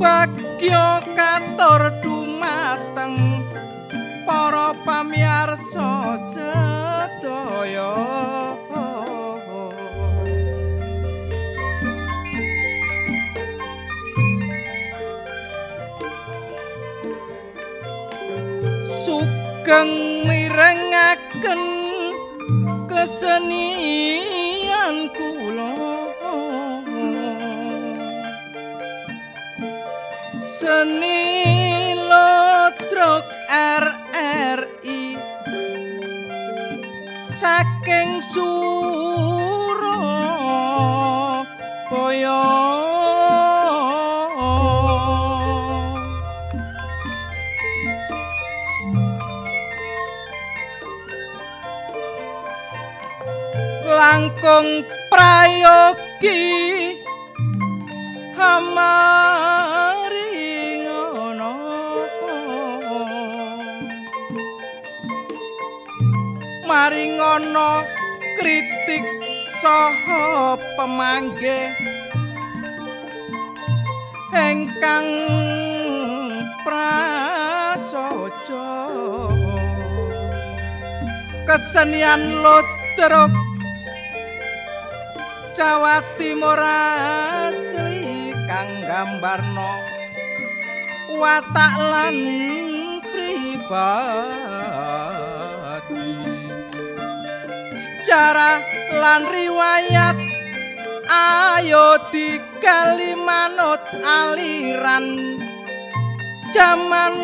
Bagya katur dumateng para pamirsa sedaya. Sugeng mirengaken kesenian suro boyo langkung prayogi maringono kritik saha pemangge engkang prasaja. Kesenian lotrok Jawa Timur asli kang gambarno. Watak lan pribadi sejarah lan riwayat. Ayo digali manut aliran jaman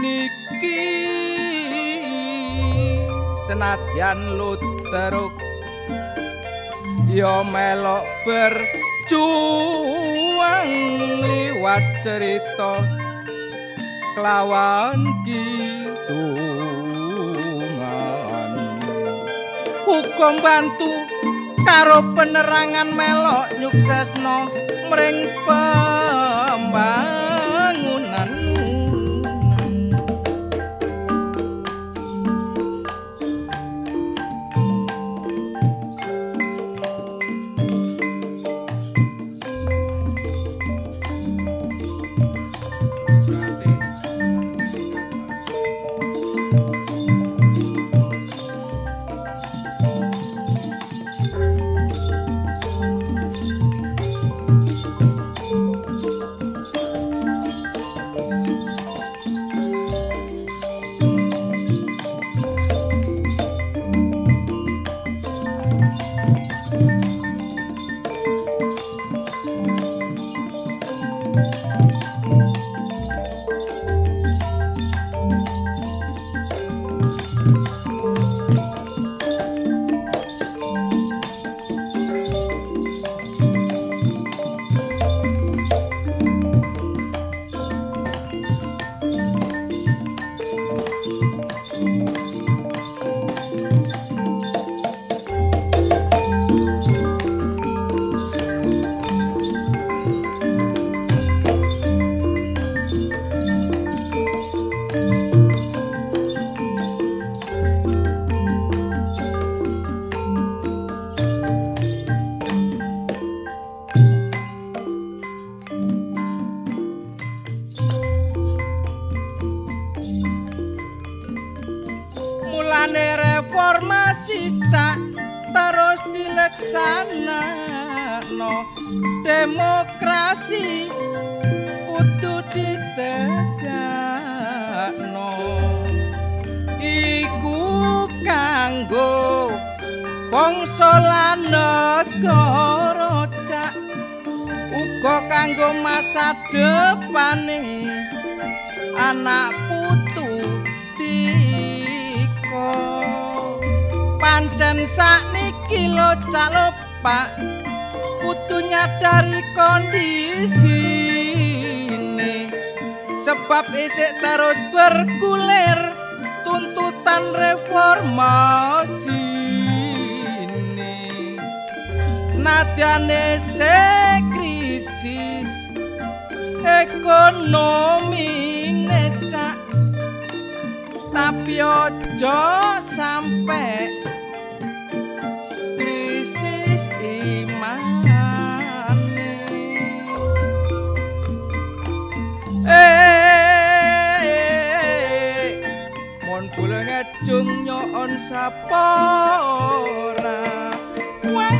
niki senadyan luteruk ya melok berjuang liwat cerita kelawan kitungan hukum bantu karo penerangan melok nyuksesno mring pembangunan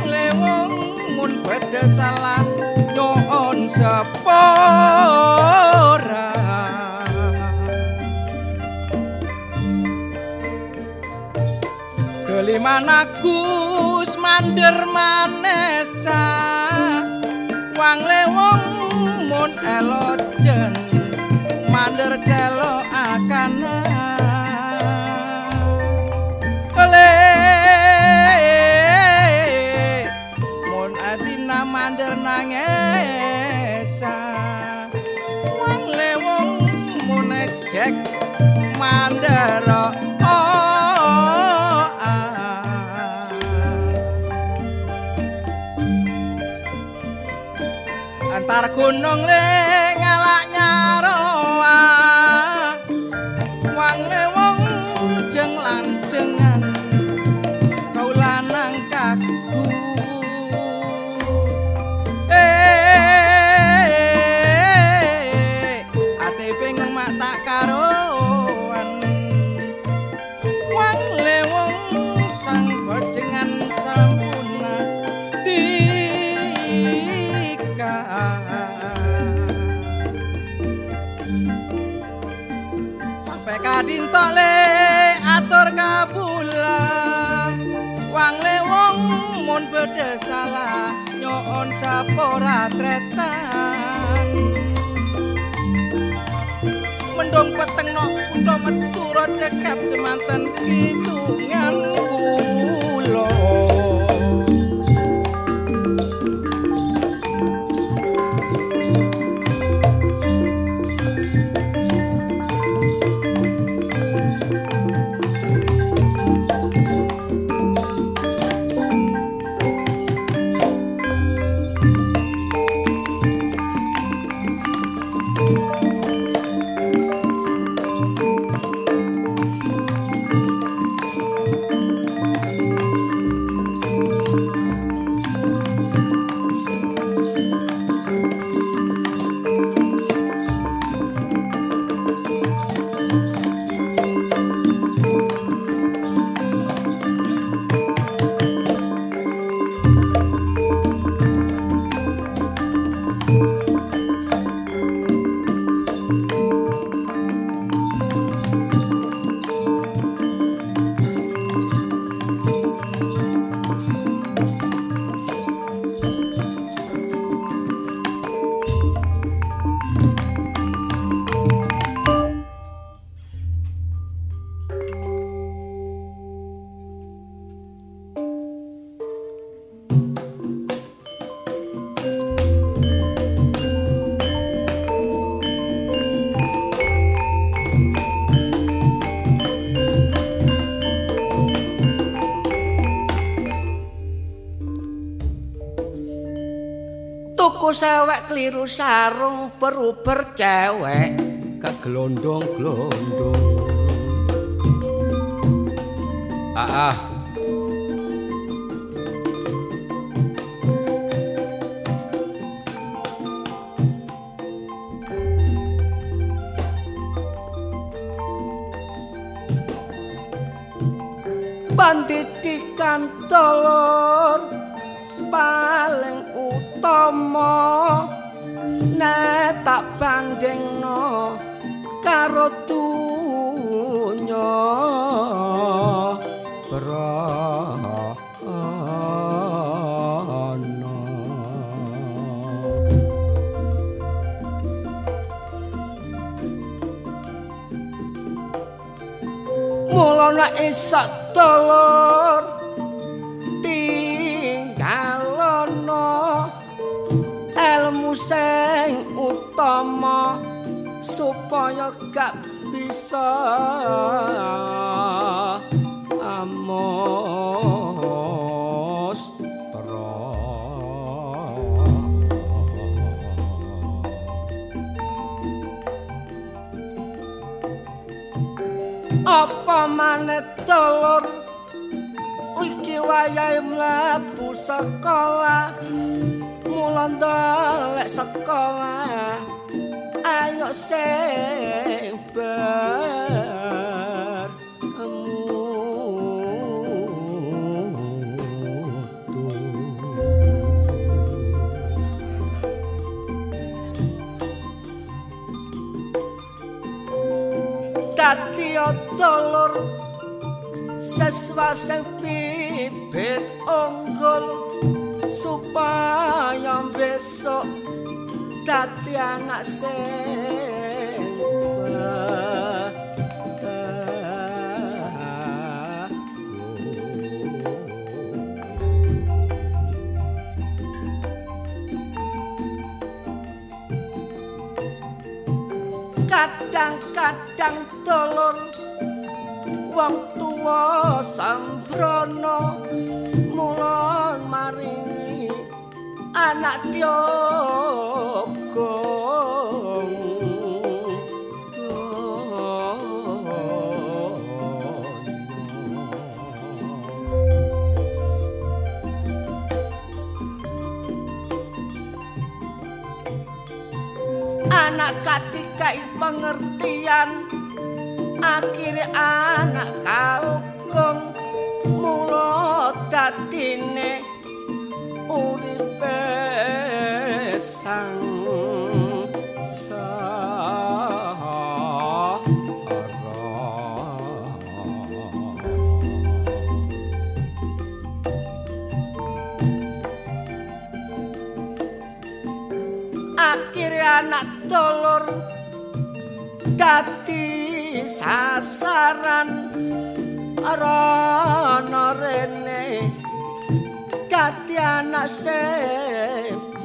le wong mun beda salah nyon sepora. Kelima naku mandir manesa wang le wong mun elo jeneng. Oh, ah. gunung le ora tretan. Mendung peteng no kuda metu cekap jemanten kidungan kula keliru sarung beruber cewek ke gelondong-gelondong ah, ah. Sing bibit unggul supaya besok dadi anak kadang-kadang telur wong tuwa sambrono mulon maringi anak diogong. Anak katikai pengertian akhirnya anak kaugong mulo dadine uripe sang Akhirnya anak telur dadi sasaran. Rono rene dadi anak sebelah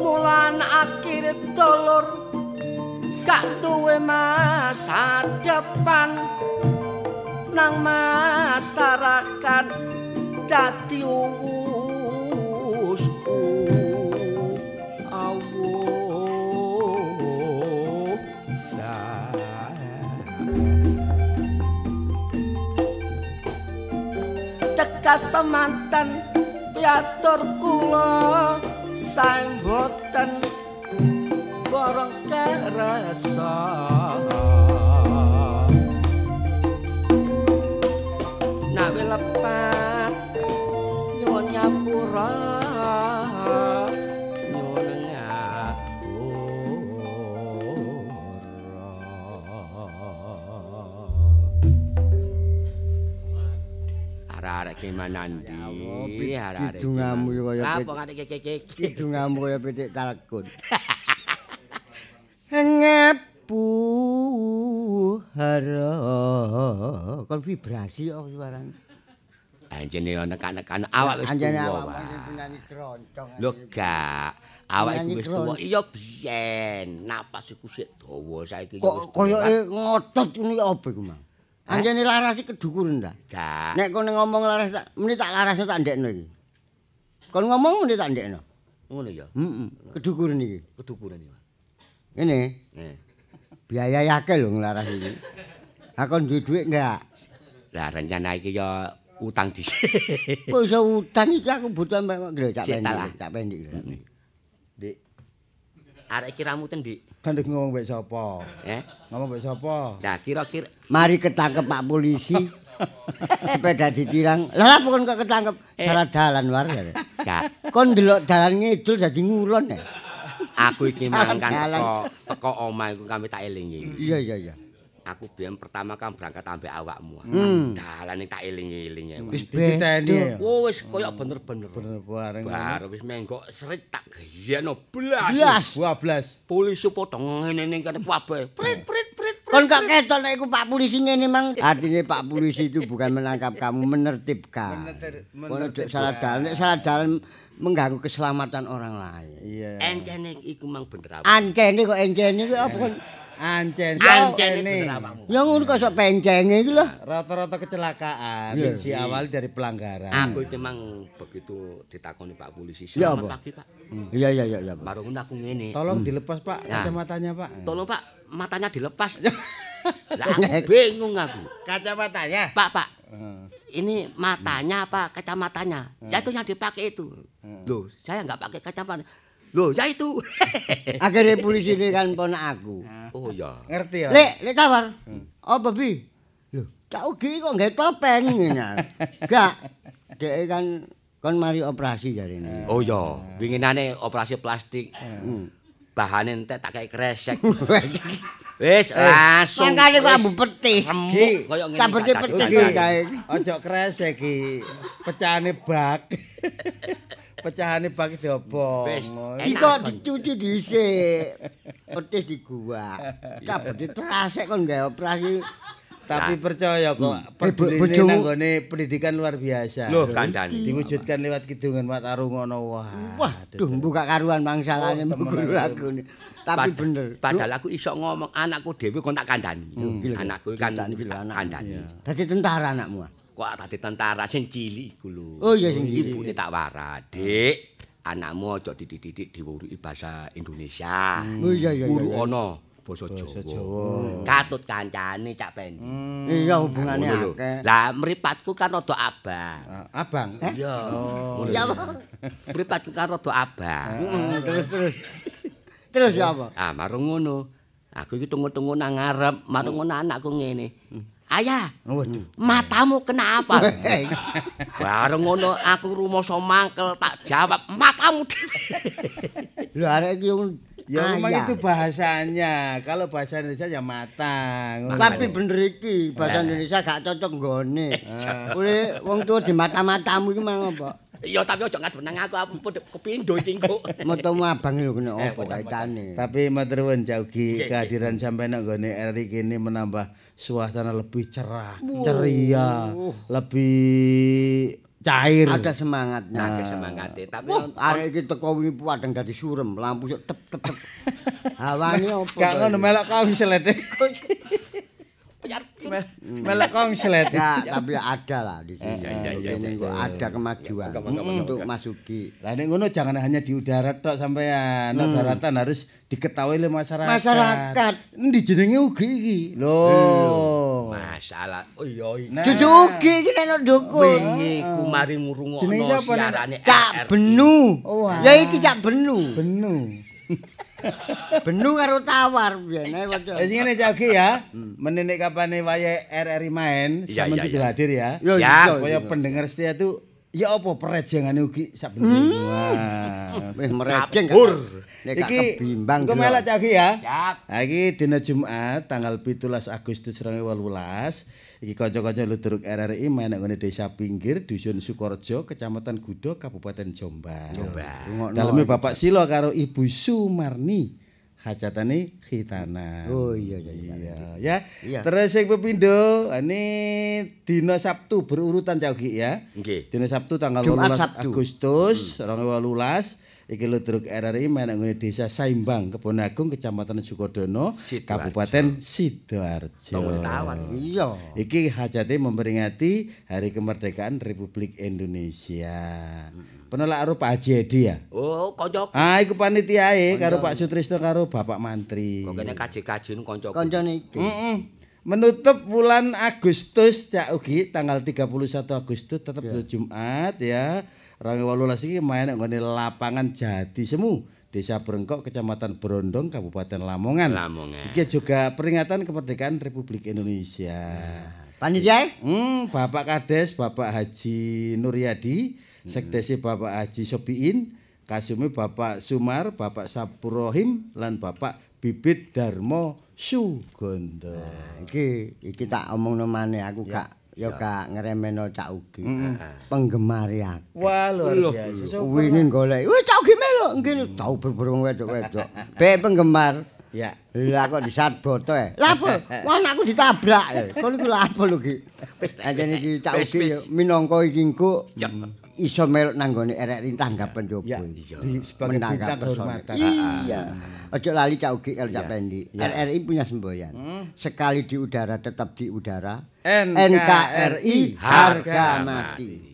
Mulan akhir gak duwe masa depan nang masyarakat dadi uwusku awuh Tekas semanten piatur kula saeng boten borong kerasa Nawi lepat nyuwun nyapura nyuwun ngapura Arek-arek ki manandi arek-arek. kidungamu ya kaya Apa ngene kekek kidungamu kaya pitik kalkun. hara kon vibrasi kok suarane. Anjene ana kanak-kanak awak wis tuwa. awak penyanyi. Lho gak, awak iku wis tuwa. Iya biyen, napas iku sik dawa saiki Kok koyoke ngotot ini apa iku, Mang? Anjene laras iki kedukuran ta? gak. Nek kon ngomong laras tak meni tak larasno tak ndekno iki. Kon ngomong meni tak ndekno. Ngono ya. Heeh, kedukuran iki. Kedukuran ya. Ngene, Eh. biaya akeh lho nglaras iki. Kon duwe dhuwit enggak? Lah rencana iki ya utang dhisik. Kok iso utang iki aku butuh mbak lho cak Sik, tak lah. pendek, pendek pendek. Dik. Arek iki ramutan, Dik. Kan ndek ngomong mbek sapa? Eh? Ngomong mbek sapa? Nah, kira-kira Mari ketangkep Pak polisi. Sepeda ditirang. Lah apa kon kok ketangkep? Salah dalan war ya. gak Kon ndelok dalan ngidul dadi ngulon ya. aku iki mang kan Jalan-jalan. teko teko omah iku kami tak elingi. Iya iya iya. Aku biyen pertama kan berangkat ambek awakmu. Hmm. Dalane tak elingi-elingi. Wis Dititeni ya. Oh wis koyo bener-bener. Bener bareng. Baru wis menggok serit tak gayano blas. Blas. 12. Polisi potong ngene ning kene kabeh. Prit prit prit. Kon kok ketok nek iku Pak polisi ngene mang. Artinya Pak polisi itu bukan menangkap kamu, menertibkan. Menetir- Kon salah dalan, nek salah dalan mengganggu keselamatan orang lain. Iya. Encene iku mang bener apa? Ancene kok encene kok apa kon? Ancen. Ancen awakmu. Ya ngono kok sok pencenge iki lho. Rata-rata kecelakaan Iya. siji awal dari pelanggaran. Aku iki mang begitu ditakoni Pak polisi. Selamat pagi, Pak. Iya iya iya iya. Pak. Baru ngono aku ngene. Tolong dilepas Pak Ya. kacamatanya Pak. Tolong Pak, matanya dilepas. Lah aku bingung aku. Kacamatanya. Pak, Pak, Heeh. ini matanya apa kacamatanya? Ya itu yang dipakai itu. Loh, saya nggak pakai kacamata. Loh, ya itu. Akhirnya polisi ini kan ponak aku. oh ya. Ngerti ya? Lek, lek tawar. Apa bi? Lho, cak ugi kok nggak topeng ngene. Gak. Dek kan kon mari operasi jarine. Oh ya, winginane operasi plastik. Hmm. Bahane entek tak kayak kresek. Wis langsung. Mangkane kok ambu petis. remuk koyo ngene. Tak Kak, petis kae. Ojo kresek iki. Pecahane bak. Pecahane bak diobong. Wis. Ngono. Iki kok dicuci dhisik. Petis di gua. Kabeh diterasek kon gawe operasi. Tapi percaya kok Eh, peduli bojomu- nanggone pendidikan luar biasa. Loh, kandhani. Diwujudkan lewat kidungan Mataru ngono wah. Wah, duh buka karuan mangsalane Oh, lagu ini. Tapi Pad- bener. Padahal aku iso ngomong anakku dhewe kon tak kandhani. Hmm. Anakku kan kandhani. Dadi tentara anakmu. Kok tadi tentara sing cilik iku lho. Oh, iya, sing cilik. Ibune tak wara, Dik. Anakmu aja dididik diwuruki bahasa Indonesia. Oh iya iya. Guru iya. ana basa Jawa. Katut kancane Cak Pendi. Iya hubungane akeh. Lah mripatku kan rada abang. Ah, Abang. Iya. Oh. Ngono Ya lho. apa? Mripatku kan rada abang. Mm, terus terus. Terus ya apa? Ah, marung ngono. Aku iki tunggu-tunggu nang ngarep, marung ngono anakku ngene. Ayah, Waduh. matamu kenapa? Bareng ngono aku rumoso mangkel tak jawab matamu dhewe. Lho arek iki Ya memang itu bahasanya. Kalau bahasa Indonesia ya matang. Tapi bener iki bahasa Indonesia gak cocok nggone. Oleh wong tua di mata-matamu iki mang apa? Ya tapi aja ngadep nang aku aku pun kepindo iki engko. Motomu abang lho kena Eh, apa kaitane? Tapi matur nuwun Jaugi kehadiran sampeyan nang gone RI kene menambah suasana lebih cerah, ceria, lebih cair. Ada semangatnya. Nake semangate tapi Wah, arek iki teko wingi padang dadi surem, lampu tep tep tep. Hawane opo? Gak ngono melok kongslet. biar melok kongslet. Ya, tapi ada lah di sini. Ada kemajuan moga, untuk masuki Lah nek ngono jangan hanya di udara tok sampean. Nek daratan harus diketahui oleh masyarakat. Masyarakat. Endi jenenge ugi iki? Loh. masalah. Oh iya. Nah, Cucu ugi iki nek dukun. Wingi ku mari ngrungokno siarane Cak. Benu. Wah. Ya iki Cak Benu. Benu. Benu karo tawar biyen ae waca. Ya sing ngene Jaugi ya. Menenek kapane wayahe RRI main, sampeyan iya, kudu hadir ya. Iso, Kaya pendengar setia tuh ya apa perejengane ugi sak bener. Wah. Wis mereceng. Nek Iki kebimbang. engko Bro. melok Jaugi ya. Siap. Nah, iki dina Jumat tanggal 17 Agustus 2018. Iki kanca-kanca Ludruk RRI main nang ngene Desa Pinggir, Dusun Sukorejo, Kecamatan Gudo, Kabupaten Jombang. Jombang. Daleme Bapak Silo karo Ibu Sumarni. Hajatane khitana. Oh iya iya iya. Iya, ya. Iya. Terus sing pepindo, ini dina Sabtu berurutan Jaugi ya. Nggih. Dina Sabtu tanggal Jumat 18 Sabtu. Agustus 2018 iki Ludruk RRI main nang Desa Saimbang, Kebon Agung, Kecamatan Sukodono, Sidoarjo. Kabupaten Sidoarjo. Iya. Iki hajate memperingati Hari Kemerdekaan Republik Indonesia. Penolak karo Pak Haji Edi ya. Oh, kanca Ah, iku panitiae karo Pak Sutrisno karo Bapak Mantri. kok kene kaji-kaji nu kanca. Kancane iki. Heeh. menutup bulan Agustus Cak Ugi tanggal 31 Agustus tetap Ya. Jumat ya. Rangi walulas iki main nggone lapangan Jati Semu, Desa Brengkok, Kecamatan Brondong, Kabupaten Lamongan. Lamongan. Iki juga peringatan kemerdekaan Republik Indonesia. Panitia? Hmm, Bapak Kades, Bapak Haji Nuryadi, Sekdesi Bapak Haji Sobiin, Kasumi Bapak Sumar, Bapak Sapurohim, lan Bapak Bibit Darmo Sugondo. Iki iki tak omongno maneh aku gak ya gak ngremeno Cak Ugi. Penggemar aku. Wah, luar biasa. Wingi golek. Wis Cak Ugi melu ngene tau berburung wedok-wedok. Be penggemar. Ya. Lah kok disat boto e. Lah apa? Wah anakku ditabrak. e. Kon iku lha apa lho iki? Anjene iki Cak Ugi ya, minangka iki engko iso melok nang gone RRI tanggapan jowo. Ya, sebagai bintang kehormatan. Iya. Ojo lali Cak Ugi kalau Cak. Pendi. RRI punya semboyan. Sekali di udara tetap di udara. NKRI harga mati.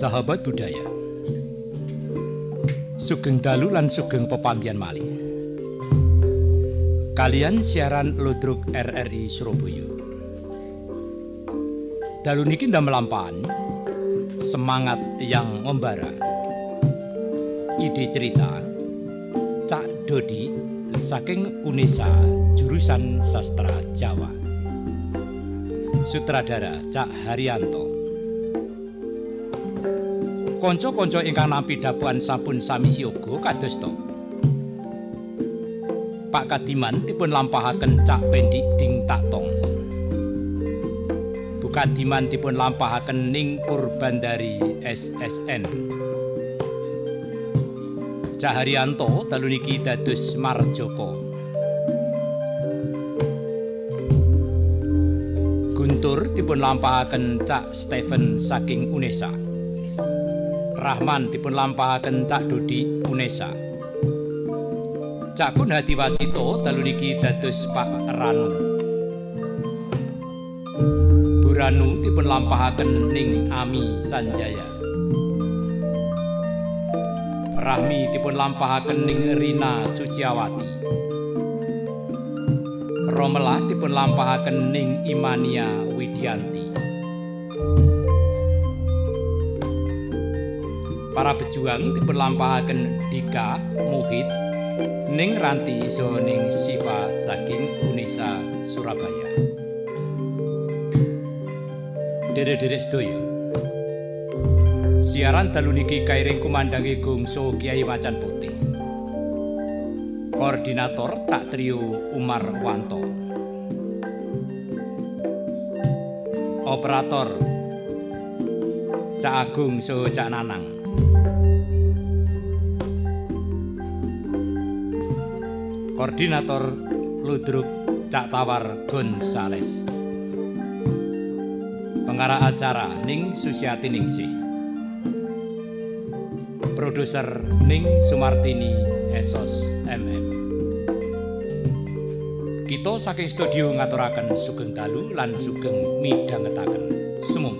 Sahabat budaya. Sugeng dalu lan sugeng pepampian malih. Kalian siaran Ludruk RRI Surabaya. Dalu niki ndam melampahan semangat yang membara. Ide cerita, Cak Dodi saking UNESA jurusan sastra Jawa. Sutradara Cak Haryanto. Konco-konco ingkang nampi dapuan sampun sami siaga kados to. Pak Kadiman dipun lampahaken Cak Pendik Ding Taktong. Bu Kadiman dipun lampahaken Ning Purbandari SSN. Cak Haryanto dalu niki dados Marjoko. Guntur dipun lampahaken Cak Stephen saking UNESA. Rahman dipun lampahaken Cak Dodi UNESA. Cak Kun Hadiwasito dalu niki dados Pak Ranu. Bu Ranu dipun lampahaken Ning Ami Sanjaya. Rahmi dipun lampahaken ning Rina Suciawati. Romelah dipun lampahaken ning Imania Widianti. Para pejuang dipun lampahaken Dika Muhid ning Ranti so ning Siva saking Unesa Surabaya. Dere-dere sedaya. Siaran dalu niki kairing kumandangi gungso Kiai Macan Putih. Koordinator Cak Trio Umar Wanto. Operator Cak Agung So Cak Nanang. Koordinator Ludruk Cak Tawar Gonzales. Pengarah acara Ning Susiati Ningsih. Produser Ning Sumartini Esos MM. Kita saking studio ngaturaken sugeng dalu lan sugeng midhangetaken. Sumung.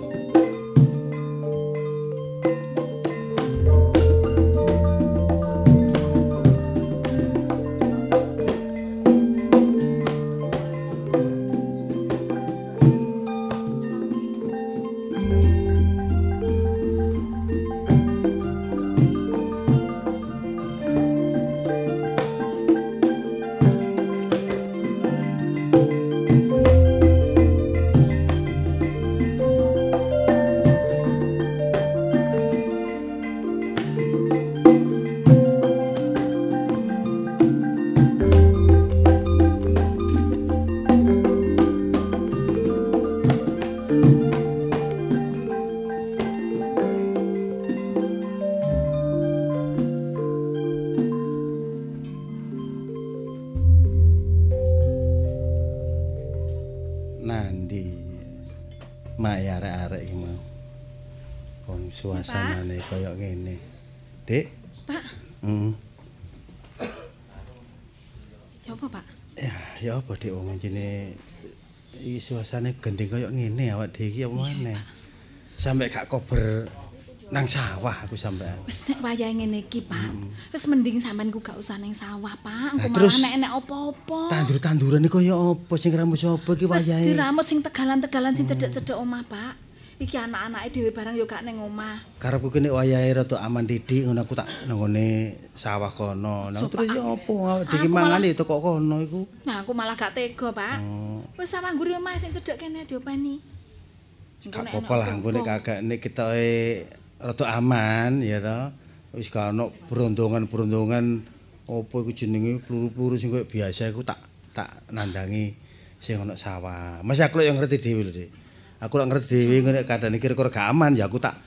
Suasanane kaya ngene. Dik. Pak, Hmm. ya apa, Pak? Ya, ya apa Dik wong jenenge iki suasane gendeng kaya ngene awak dhewe iki apa maneh. Sampai gak kober nang sawah aku sampean. Wis nek wayahe ngene iki, Pak. Wis mending sampean ku gak usah ning sawah, Pak. Nah, Engko terus malah nek enek apa-apa. Tandur-tanduran iki kaya apa sing ramu sapa iki Wis wayahe? diramut sing tegalan-tegalan sing cedhek-cedhek omah, Pak. Iki anak-anake dhewe barang yo gak ning omah. Karepku ki nek wayahe rada aman didik ngono aku tak nangone sawah kono. Nah terus apa awak dhewe mangan itu kono iku. Nah, aku malah gak tega, Pak. Oh. Wis sama ngguri omah sing cedhek kene diopeni. Gak apa-apa lah engko nek apa-apa. kagak nek ketoke rada aman ya to. Wis gak ono berondongan-berondongan apa iku jenenge peluru-peluru sing koyo biasa iku tak tak nandangi sing ono sawah. Mas aku yo ngerti dhewe lho, Dik. Aku lek ngerti dhewe nek kadane kira-kira gak aman ya aku tak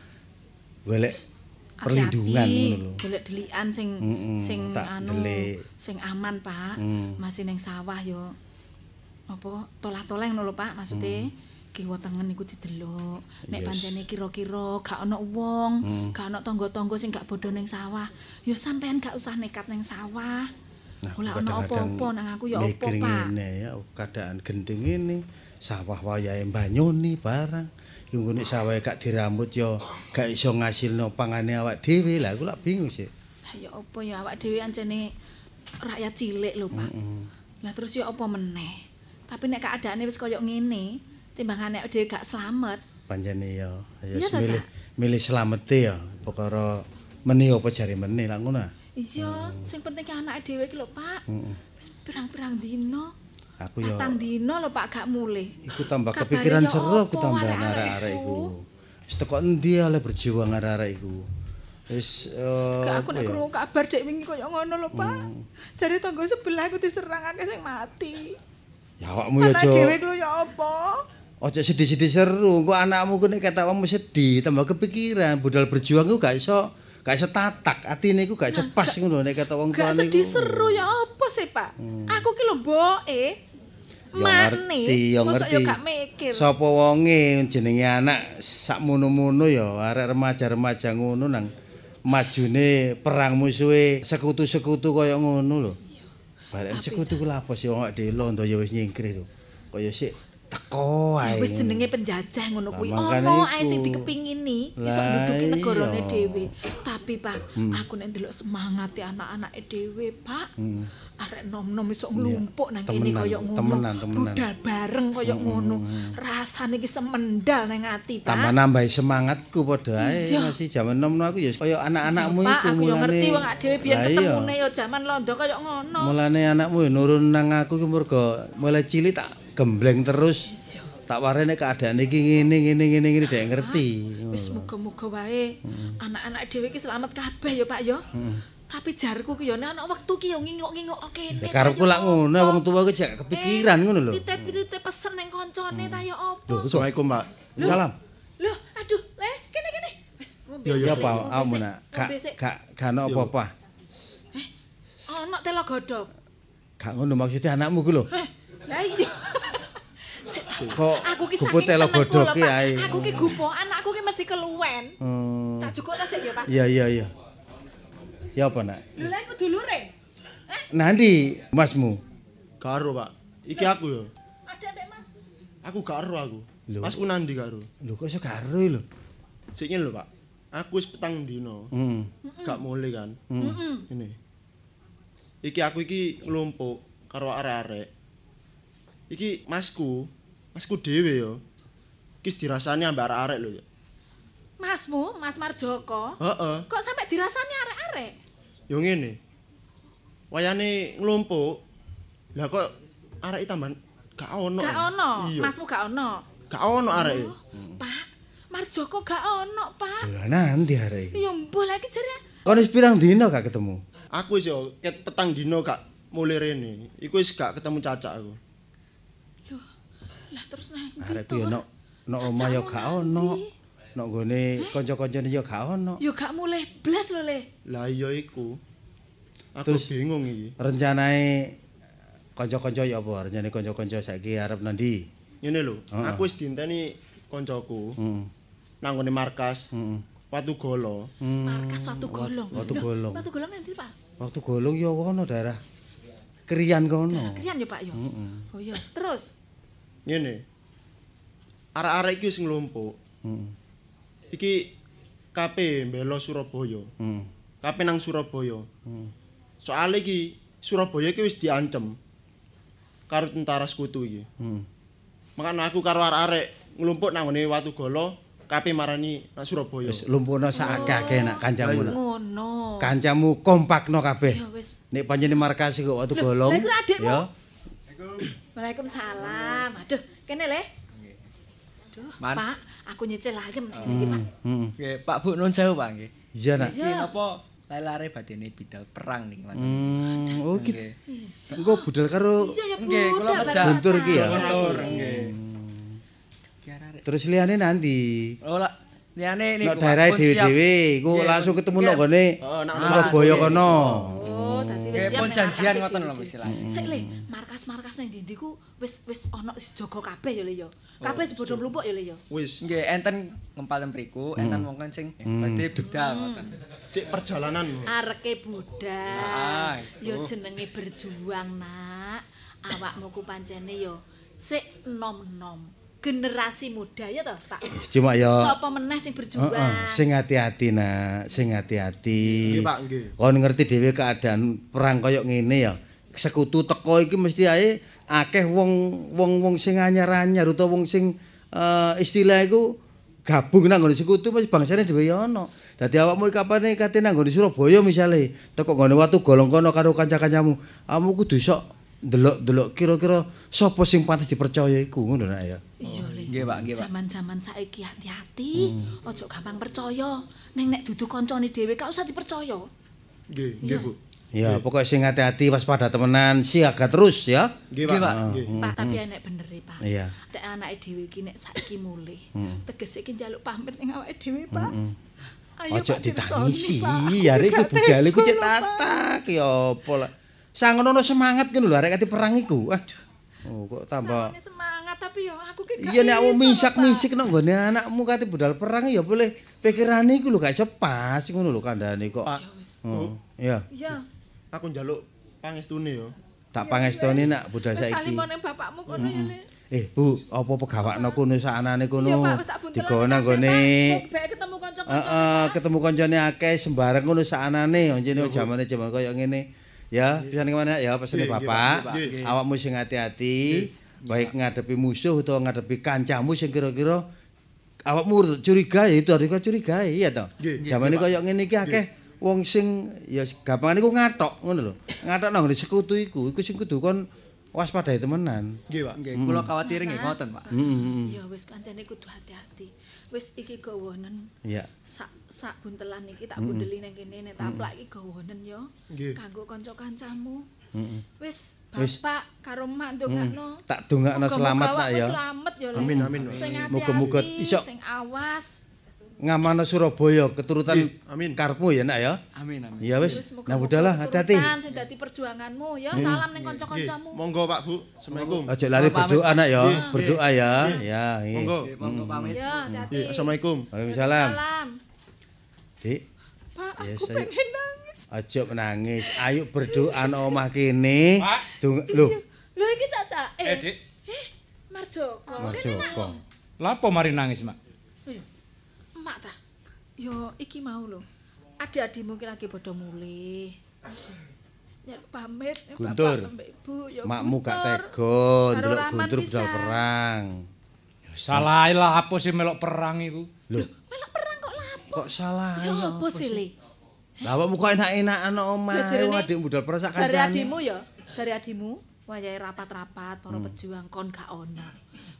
golek perlindungan ngono lho. Golek delikan sing Mm-mm, sing tak anu delik. sing aman, Pak. Mm. Masih ning sawah yo apa tolah-toleh ngono lho, Pak, maksude. Kiwa tengen iku didelok. Mm. Yes. Nek pancene kira-kira gak ana wong, Mm. gak ana tangga-tangga sing gak bodho ning sawah, yo sampean gak usah nekat ning sawah. Nah, Ora aku ana apa-apa nang aku ya apa, mikir Pak. ngene ya keadaan gendeng ini sawah wayahe banyuni barang yo nek sawahe gak dirambut yo gak iso ngasilno pangane awak dhewe lah aku lak bingung sih Lah ya apa ya awak dhewe ancene rakyat cilik lho, Pak. Lah terus ya apa meneh? Tapi nek keadaane wis kaya ngene, timbangane dhewe gak slamet, panjene yo ya milih milih slamete ya perkara meni apa jare meni lah ngono. Iya, sing penting ki anake dhewe iki lho, Pak. Wis pirang-pirang dina. Aku ya Patang dina lho Pak gak mulih. iku tambah Kabare kepikiran seru aku tambah arek-arek iku? Wis teko endi oleh berjuang arek-arek iku. Wis eh, aku nek krungu kabar dek wingi koyo ngono lho, Pak. Jare tangga sebelah aku diserang akeh sing mati. Ya awakmu ya aja dhewe ku ya apa? Ojo sedih-sedih seru, kok anakmu ku nek kata kamu sedih, tambah kepikiran, budal berjuang ku gak iso gak iso tatak, atine ku gak iso pas ngono nek kata wong Gak tuane sedih ku. seru ya apa sih, Pak? Aku ki lho mboke. Ngerti, ya Mosok ngerti. gak mikir. Sapa wonge jenenge anak sak mono-mono ya arek remaja-remaja ngono nang majune perang musuhe sekutu-sekutu kaya ngono lho. Bareng sekutu ku apa sih wong delo ndo ya wis nyingkri lho. Kaya sik teko ae. wis jenenge penjajah ngono kuwi. Ono ae sing dikepingini iso nduduki negarane dhewe. Tapi Pak, aku nek ndelok semangate anak-anake dhewe, Pak. Arek nom-nom iso nglumpuk nang kene kaya ngono. temenan, temenan. Budal bareng kaya ngono. Rasane iki semendal nang ati, Pak. Tambah nambahi semangatku padha ae masih jaman nom aku ya kaya anak-anakmu Pak, iku aku yo ngerti wong dhewe biyen ketemune yo jaman londo kaya ngono. Mulane anakmu ya nurun nang aku ki mergo mulai cilik tak gembleng terus. Tak warene keadaan iki ngene ngene ngene ngene dhek ngerti. Wis muga-muga wae anak-anak dhewe iki selamat kabeh ya, Pak ya. Tapi jarku ki yo nek ana wektu ki yo ngingok-ngingok kene. Karepku lak ngono wong tuwa ki jak kepikiran ngono lho. Titip-titip pesen nang koncone ta ya apa? Assalamualaikum, Pak. Salam. Loh, aduh, leh, kene kene. Wis, ngombe. Ngombe awakmu sik, nak? Gak gak gak apa-apa. Ana telo godhog. Gak ngono maksudnya anakmu ku lho. Eh, lah iya. Sik ta. Kok Aku ki saking lho, godhoge Pak. ae. Aku ki gupo, anakku ki mesti keluwen. Hmm. Tak cukupno sik ya, Pak. Iya iya iya. Ya apa nak? Lho lha iku dulure. Nanti masmu. Karo, Pak. Iki aku yo. Ada Mbak Mas. Aku karo aku. Lho. Masku nandi karo. Lho kok iso karo lho. Sik ngene lho, Pak. Aku wis petang dino. Hmm. Gak mulai kan. Heeh. Ini. Iki aku iki nglumpuk karo arek-arek. Iki masku, masku dhewe yo. Iki dirasani ambek arek-arek lho ya. Masmu, Mas Marjoko. Heeh. Kok sampe dirasani arek-arek? Yo ngene. Wayane nglumpuk. Lah kok arek tambah gak ono. Gak ono. Masmu gak ono. Gak ono arek. Oh, Pak, Marjoko gak ono, Pak. Lho nanti hari iki. Ya mbah lagi jare. Kon wis pirang dino gak ketemu? Aku wis yo ket petang dino gak mulai rene. Iku wis gak ketemu cacak aku. Lah terus nang ndi Arek to? yo nok nok omah yo gak ono. Nok gone kanca-kancane yo gak ono. Yo gak mulai blas lho, Le. Lah iya iku. Aku Terus- bingung iki. Rencanae kanca-kanca yo apa? Rencane kanca-kanca saiki arep nandi? Ngene lho, Heeh. aku wis diinteni koncoku Heeh. nang ngone markas Heeh. Watu Golo. Markas Watu Golong. Watu Golong. Watu Golong nanti, Pak. Waktu golong yo kono daerah Krian kono. Krian ya, Pak yo. Oh iya, terus Ngene. Arek-arek iki wis nglumpuk. Heeh. Iki KP mbelo Surabaya. Heeh. KP nang Surabaya. Hmm. Soale iki Surabaya iki wis diancem karo tentara sekutu iki. Heeh. Makanya aku karo arek-arek nglumpuk nang ngene Watu Golo, KP marani nang Surabaya. Wis lumpuhno sakake nak kancamu nak. ngono. Kancamu kompakno kabeh. Ya wis. Nek panjene markas kok waktu Loh, golong. lah iku adikmu? Ya. Waalaikumsalam. Aduh, kene Le. Aduh, Man. Pak, aku nyicil ayam nang ngene iki, Pak. Nggih, Pak Bu nuwun sewu, Pak nggih. Iya nak. Iki napa lare badene bidal perang niki, Mas. Hmm, oh gitu. Nggih. Engko budal karo Nggih, kula. Pak. Guntur iki ya? Motor nggih. Ki arek. terus liyane nanti. Oh, lah liyane niku. Nek daerah dhewe-dhewe iku Nggih, langsung ketemu nggih. nok gone Heeh, nak Surabaya kono. Oh, wis siap janjian markas ngoten lho istilahnya. Sik Le, markas-markas nang ndi ku wis wis ana jaga kabeh ya Le ya. Kabeh sebodho mlumpuk ya Le ya. Wis, Nggih, enten ngempal mriku, enten wong kencing badhe budal ngoten. sik perjalanan. Areke budak. Ah, Ya jenenge berjuang, Nak. Awakmu ku pancene ya sik nom-nom. Generasi muda ya toh, Pak. Cuma ya Sapa meneh sing berjuang? Heeh, sing hati-hati nak, sing hati-hati. Nggih, Pak, nggih. Kon ngerti dhewe keadaan perang kaya ngene ya. Sekutu teko iki mesti ae akeh wong wong-wong sing anyar-anyar utawa wong sing eh, istilah iku gabung nang nggon sekutu mesti bangsane dhewe ya ono. Dadi awakmu kapane kate nang nggone Surabaya misale, teko nggone watu golong kono karo kanca-kancamu. Kamu kudu sok ndelok-ndelok kira-kira sapa sing pantes dipercaya iku ngono nak ya. Iya le. Nggih, Pak, nggih, Pak. Zaman-zaman saiki hati-hati, ojo gampang percaya. Neng nek dudu kancane dhewe gak usah dipercaya. Nggih, nggih, Bu. Ya, pokoknya sing hati-hati waspada temenan, siaga terus ya. Nggih, Pak. Pak. Nggih. Pak, tapi enek bener e, Pak. Iya. Nek anake dhewe iki nek saiki mulih, tegese iki njaluk pamit ning awake dhewe, Pak. Ayo, Ojo ditangisi, ya arek budal iku tega cek tatak ya apa lah. Sangono semangat ngono lho arek kate perang iku. Aduh. Oh, kok tambah Samane semangat tapi yo aku ki gak Iya nek iso, misak-misik nang nggone anakmu kate budal perang ya boleh pikirane iku lho gak iso pas ngono lho kandhane kok. Pak. Oh, iya. Iya. Aku njaluk pangestune yo. Tak pangestoni nak budal saiki. salimo ning bapakmu kono ya, Le. Eh, Bu, apa pegawakno kono saknane kono? Digowo nang kabeh, nggone ketemu kanca-kanca. Heeh, ketemu koncone akeh sembarang ngono saknane njene jamane jaman kaya ngene. Ya, pisan kemana ya pesene Bapak. Awakmu sing hati-hati, baik ngadepi musuh utawa ngadepi kancamu sing kira-kira awakmu curiga ya itu harus curiga iya toh. Jamane kaya ngene iki akeh wong sing ya gampangane iku ngatok ngono lho. Ngatok nang sekutu iku, iku sing kudu kon waspadai temenan. Nggih, Pak. Nggih, kula khawatir nggih ngoten, Pak. Heeh. Ya wis kancane kudu hati-hati. Wis iki gawonen. Iya. sak sak buntelan iki tak bundeli nang kene nek taplak iki gawonen yo. Kanggo kanca-kancamu. Heeh. Wis bapak karo mak ndongakno. Tak dongakno selamat nak awakmu ya. Selamat yo. Le. Amin, amin. Sing hati-hati, iso- sing awas. Ngamano Surabaya keturutan Nggih, amin. karepmu ya nak ya. Amin, amin. Ya wis. Nah udahlah hati-hati. Sing dadi perjuanganmu ya. Salam ning Nggih. kanca-kancamu. Monggo, Pak, Bu. Assalamualaikum. Ojo lari berdoa nak ya. Berdoa ya. Ya, iya. Monggo. Nggih, monggo pamit. Ya, hati-hati. Assalamualaikum. Waalaikumsalam. Salam. Dik, Pak, Ya, aku pengen nangis. aja menangis. Ayo berdoa nang omah kene. Loh, Lho iki Caca. Eh, Dik. Eh, Marjoko. Marjoko. Lapo mari nangis, Mak? Emak ta. Yo iki mau lho. Adik-adikmu ki lagi padha mulih. Ya pamit ya Guntur. Bapak Ibu ya. makmu gak tega ndelok Guntur budal pisan. perang. Salah lah apa sih melok perang iku? Loh, Melok perang kok lapo? kok salah Ya ya? apa sih Le? Lah awakmu kok enak-enakan omah. Wong adik budal perang sak Jare kancane. adimu ya, jare adimu wayahe rapat-rapat para pejuang kon gak ono.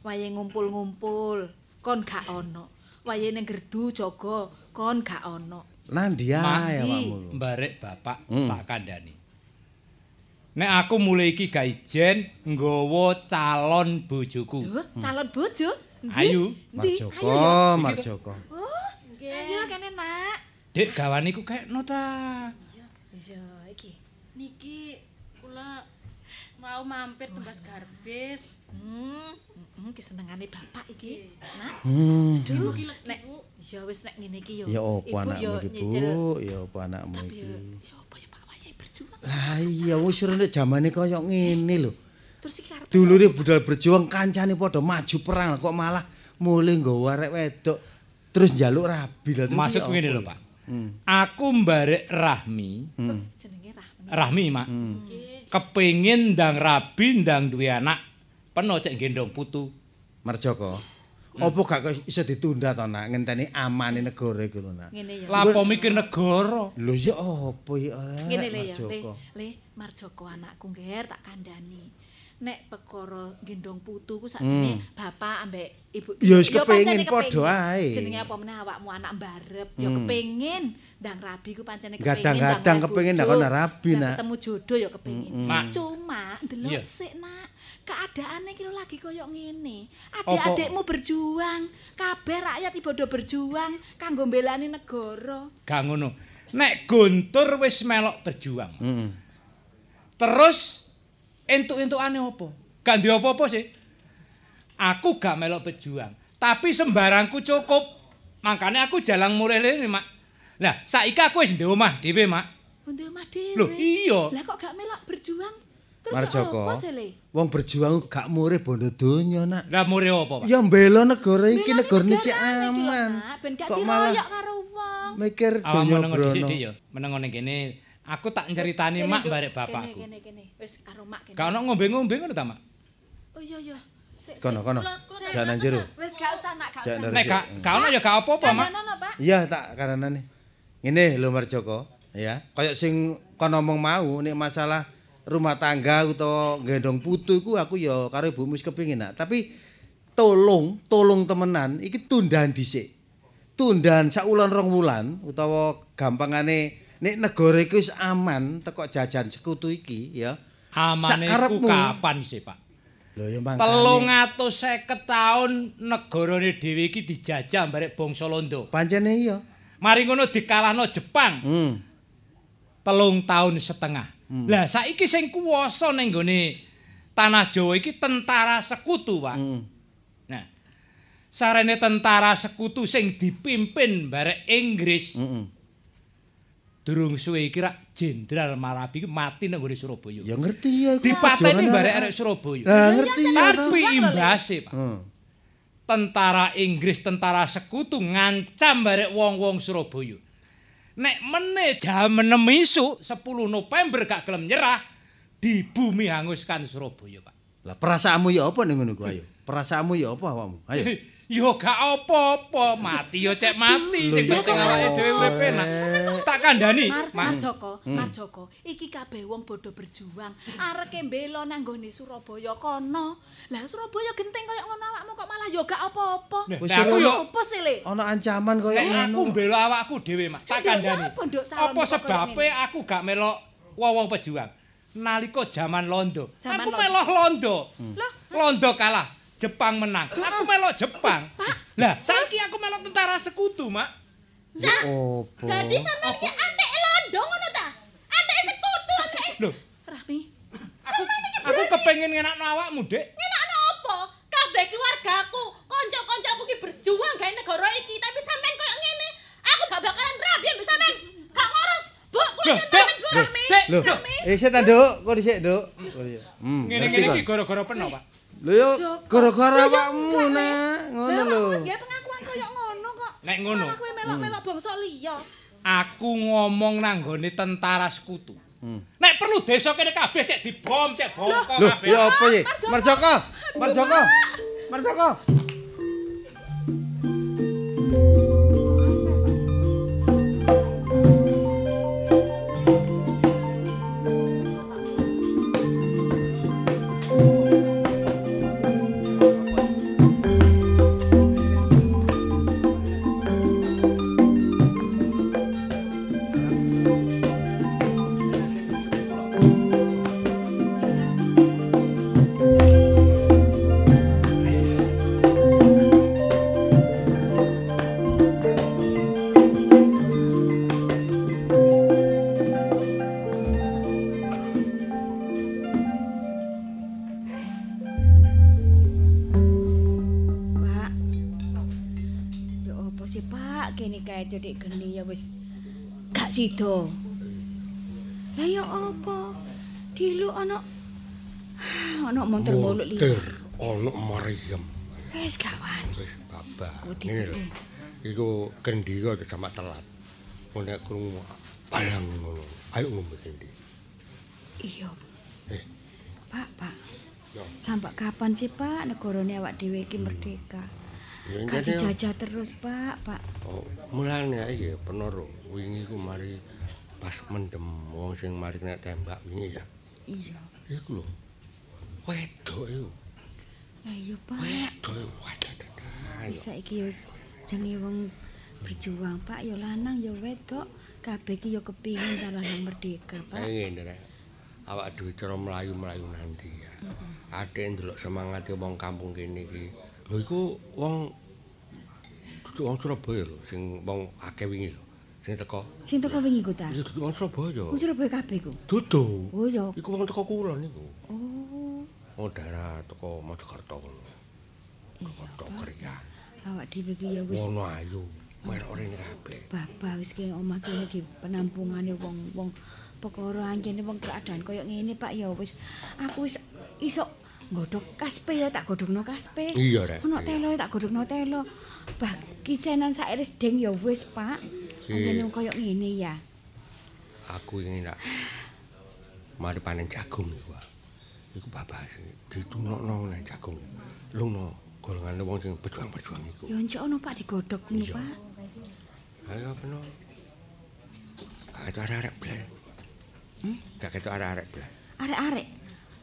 Wayahe ngumpul-ngumpul kon gak ono. Wayahe ning gerdu jaga kon gak ono. Nandi ae awakmu. Mbarek bapak Hmm. tak kandhani. Nek aku mulai iki ga ijen nggawa calon bojoku. Lho, calon bojo? Ndi? Ayu. Marjoko. Marjoko. Oh, ayo kene nak. Dik gawane iku kekno ta. Iya, iki. Niki kula mau mampir tumbas garbis. Hmm, hmm ki senengane bapak iki. Nak, Hmm. duh, nek ya wis nek ngene iki. Ya apa Ibu anakmu iki. Bu? Ya apa anakmu iki? ya apa ya Pak wayahe berjuang. Lah iya wis rene jamane kaya ngene lho. Terus iki karep Dulure budal berjuang kancane padha maju perang kok malah mulih nggawa arek wedok terus njaluk rabi lah terus Maksud ngene lho, Pak. Aku mbarek Rahmi, jenenge Rahman. Rahmi, Mak. Kepengin ndang rabi ndang duwe anak. Peno cek gendong putu. Marjoko. Apa gak iso ditunda to nak ngenteni amane negara iku lho nak. Lapo mikir negara. Lho ya apa ya ora Ngene le ya, le, Marjoko. le Marjoko anakku ngger tak kandhani. Nek perkara gendong putu ku sakjane bapak ambek ibu. Ya wis kepengin padha ae. Jenenge apa meneh awakmu anak mbarep, ya kepengin ndang rabi ku pancene kepengin. Kadang-kadang ndang kepengin ndang ana rabi, Nak. Ketemu jodoh ya kepengin. Mak. Cuma ndelok Iya. sik nak, keadaane iki lho lagi koyo ngene. Adik-adikmu berjuang, kabeh rakyat ibodo berjuang kanggo mbelani negara. Gak ngono. Nek Guntur wis melok berjuang. Heeh. Terus entuk-entukane apa? Gak duwe apa-apa sih. Aku gak melok berjuang, tapi sembarangku cukup. Makanya aku jalan mulai ini, Mak. Lah, saiki aku wis ndek omah dhewe, Mak. Untuk omah dhewe. Loh, iya. Lah kok gak melok berjuang? Marjoko. Wong berjuang gak murih bondo donya nak. Lah mure apa, Pak? Ya mbela negara iki negarane cek aman. Ben gak Kok malah diroyok karo wong. mikir donya meneng brono. Meneng ngene kene. Aku tak nceritani mak barek bapakku. Kene kene Wis karo mak kene. Gak ono ngombe-ngombe ngono ta, Mak? Oh iya iya. Sik, Kono sik. kono. Jangan jero. Wis gak usah nak, gak usah. Nek gak gak ono ya gak apa-apa, Mak. Iya tak karenane. Ngene lho Marjoko, ya. Kayak sing kon ngomong mau nek masalah rumah tangga utawa gendong putu iku aku ya karo ibumu wis kepengin nak. Tapi tolong, tolong temenan iki tundahan dhisik. Tundahan sak wulan rong wulan utawa gampangane nek negara iki wis aman teko jajan sekutu iki ya. Amane iku kapan sih, Pak? Lho ya mangkane. Telung atus seket taun negarane dhewe iki dijajah barek bangsa Londo. Pancene iya. Mari ngono dikalahno Jepang. Hmm. telung tahun setengah. Lah saiki sing kuwasa ning gone tanah Jawa iki tentara sekutu, Pak. Hmm. Nah, sarene tentara sekutu sing dipimpin barek Inggris. Heeh. Durung suwe iki rak Jenderal Malabi iki mati nang gone Surabaya. Ya ngerti ya. Dipateni barek arek- Surabaya. Lah ngerti ya. Tapi imbase, Pak. Hmm. Tentara Inggris, tentara sekutu ngancam barek wong-wong Surabaya. Nek meneh jam 6 isuk 10 November gak gelem nyerah, di bumi hanguskan Surabaya, Pak. Lah perasaanmu ya apa ning ngono ku ayo? Perasaanmu ya apa awakmu? Ayo. Yo gak apa-apa, mati yo cek mati sing penting awake dhewe urip penak. Tak kandhani, Mar Mak. Marjoko, Marjoko, iki kabeh wong bodo berjuang. Areke mbela nang gone Surabaya kono. Lah Surabaya genteng kaya ngono awakmu kok malah yo gak apa-apa. Wis Lah, aku yo Apa sih, Le? ana ancaman kaya Nek aku ngono. mbela awakku dhewe, Mak. Tak kandhani. apa, sebabe aku gak melok wong-wong pejuang? Nalika jaman Londo, aku melok Londo. Lah, Londo kalah, Jepang menang. Aku melok Jepang. Lah, saiki aku melok tentara sekutu, Mak. Opo? Dadi sampean ki antek londo ngono ta? Antek sekutu antek. Loh, Rahmi, aku aku kepengin ngenakno awakmu, Dik. Ngenakno apa? Kabeh keluargaku, kanca-kancaku ki berjuang gawe negara iki, tapi sampean koyo ngene. Aku gak bakalan rabi ambek sampean. Gak ngurus. Bu. Loh, Dik. Loh, Loh, eh setan Nduk, kok dhisik, Nduk. Oh iya. Hmm. ngene-ngene ngerti iki gara-gara peno, Pak. Lho yo gara-gara Lah, awakmu nak, ngono Lah lho. awakmu wis pengakuan kaya ngono kok. Nek ngono. Kowe melok-melok bangsa liya. Aku ngomong nang gone tentara sekutu. Nek perlu desa kene kabeh cek dibom, cek bongkok Lho, kabeh. ya apa iki? Marjoko. Marjoko. Marjoko. Kae titik geni ya wis gak sida. Lah ya apa? Dilu ana ana montor muluk liya. ono Maryam. Wis gawan. Wis babak. Ku Ngene lho. dipilih. Iku gendika sama telat. Mun nek krungu balang ngono. Ayo ngombe kendi. Iya. Eh. Pak, Pak. Ya. Sampai kapan sih, Pak, negarane awak dhewe iki merdeka? Ya Gak jadi dijajah terus, Pak, Pak. oh, mulane iki penoro wingi ku mari pas mendem wong sing mari nek tembak wingi ya. Iya. Iku lho. Wedok iku. Lah iya, Pak. Wedok wadah. Wis saiki wis jenenge wong berjuang, Pak, ya lanang ya wedok. Kabeh iki ya kepingin ta lanang merdeka, Pak. Pengen rek. Awak dhewe cara mlayu-mlayu nanti ya. Ate ndelok semangate wong kampung kene iki. Lho iku wong wong Surabaya lho, sing wong akeh wingi lho. Sing teko. Sing teko wingi ku ta? Iya wong Surabaya. Wong Surabaya kabeh ku. Dudu. Oh ya. Iku wong teko kulon iku. Oh. Wong daerah teko Mojokerto ngono. Iya. Kriya. Awak dhewe iki ya wis Wono ayu. Merok rene kabeh. babah wis kene omah kene iki penampungane wong-wong perkara anjene wong keadaan kaya ngene Pak ya wis aku wis iso nggodhog kaspe ya tak godhogno kaspe. Iya, Rek. Ono telo ya tak godhogno telo. Bah kisenan sairis deng ya wis Pak. Wong kaya ngene ya. Aku ingin nak mari panen jagung iku. Iku babah ditunokno nang jagung. Lungno golongane wong sing berjuang-berjuang iku. Ya njok ono Pak digodhog ngono. Pak. Ayo peno. ketok arek-arek blas. Hmm? Ketok arek-arek blas. Arek-arek.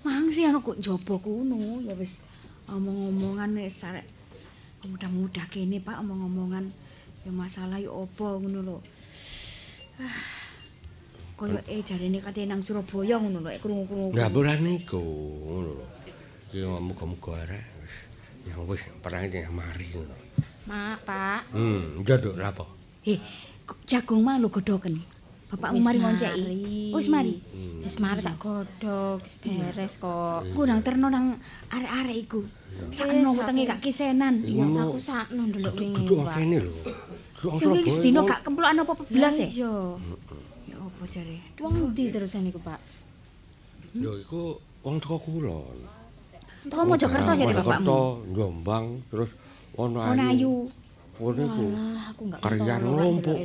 Mang sih ana kok njaba kuno ya wis omong-omongan wis arek mudah-mudah kene Pak omong-omongan ya masalah ya apa ngono lho. Ah. Kaya eh jarene kate nang Surabaya ngono lho eh, krungu-krungu. Lah ora niku ngono lho. Iki muga-muga arek wis yang wis perang yang mari ngono. Mak, Pak. Hmm, njodok lha apa? Eh, jagung mang lho godhoken. Bapakmu mari ngonceki. Wis mari. Wis mari tak godhog, wis beres kok. Ku nang terno nang arek-arek iku. Sakno wetenge gak kisenan. Iya, aku sakno ndelok wingi. Duduk kene lho. Sing iki sedina gak kemplokan apa belas e? Iya. Ya apa jare? Wong ndi terusan iku, Pak? Lho iku wong teko kulon. Teko Mojokerto jare bapakmu. Mojokerto, Jombang, terus ono ayu. Ono ayu. Ngono iku. Walah, aku gak Karyan ketara lompok.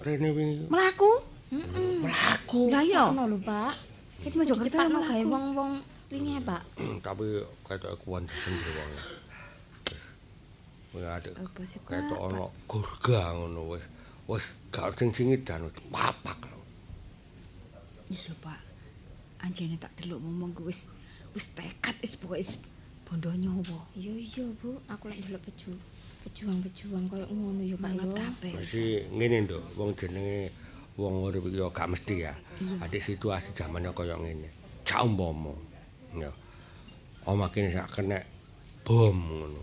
Hmm, Rene wingi. Melaku? Melaku. Lah iya. Sakno lho, Pak. Mojokerto Cepatno melaku. gawe wong-wong wingi, Pak. Tapi ketok kuwan bener wong. Wis adek Pak? ketok ono gurga ngono wis. Wis gak sing singidan papak lho. Iya, Pak. Anjene tak delok ngomong ku wis wis tekad wis pokoke wis bondo nyawa. Iya iya, Bu. Aku lek ndelok peju. Pejuang-pejuang koyo ngono ya, Pak kabeh. Mesti ngene nduk, wong jenenge wong urip iki ya gak mesti ya. Ada situasi zamannya kaya ngene. Cak umpama. Ya. Oma kene sak kena bom ngono.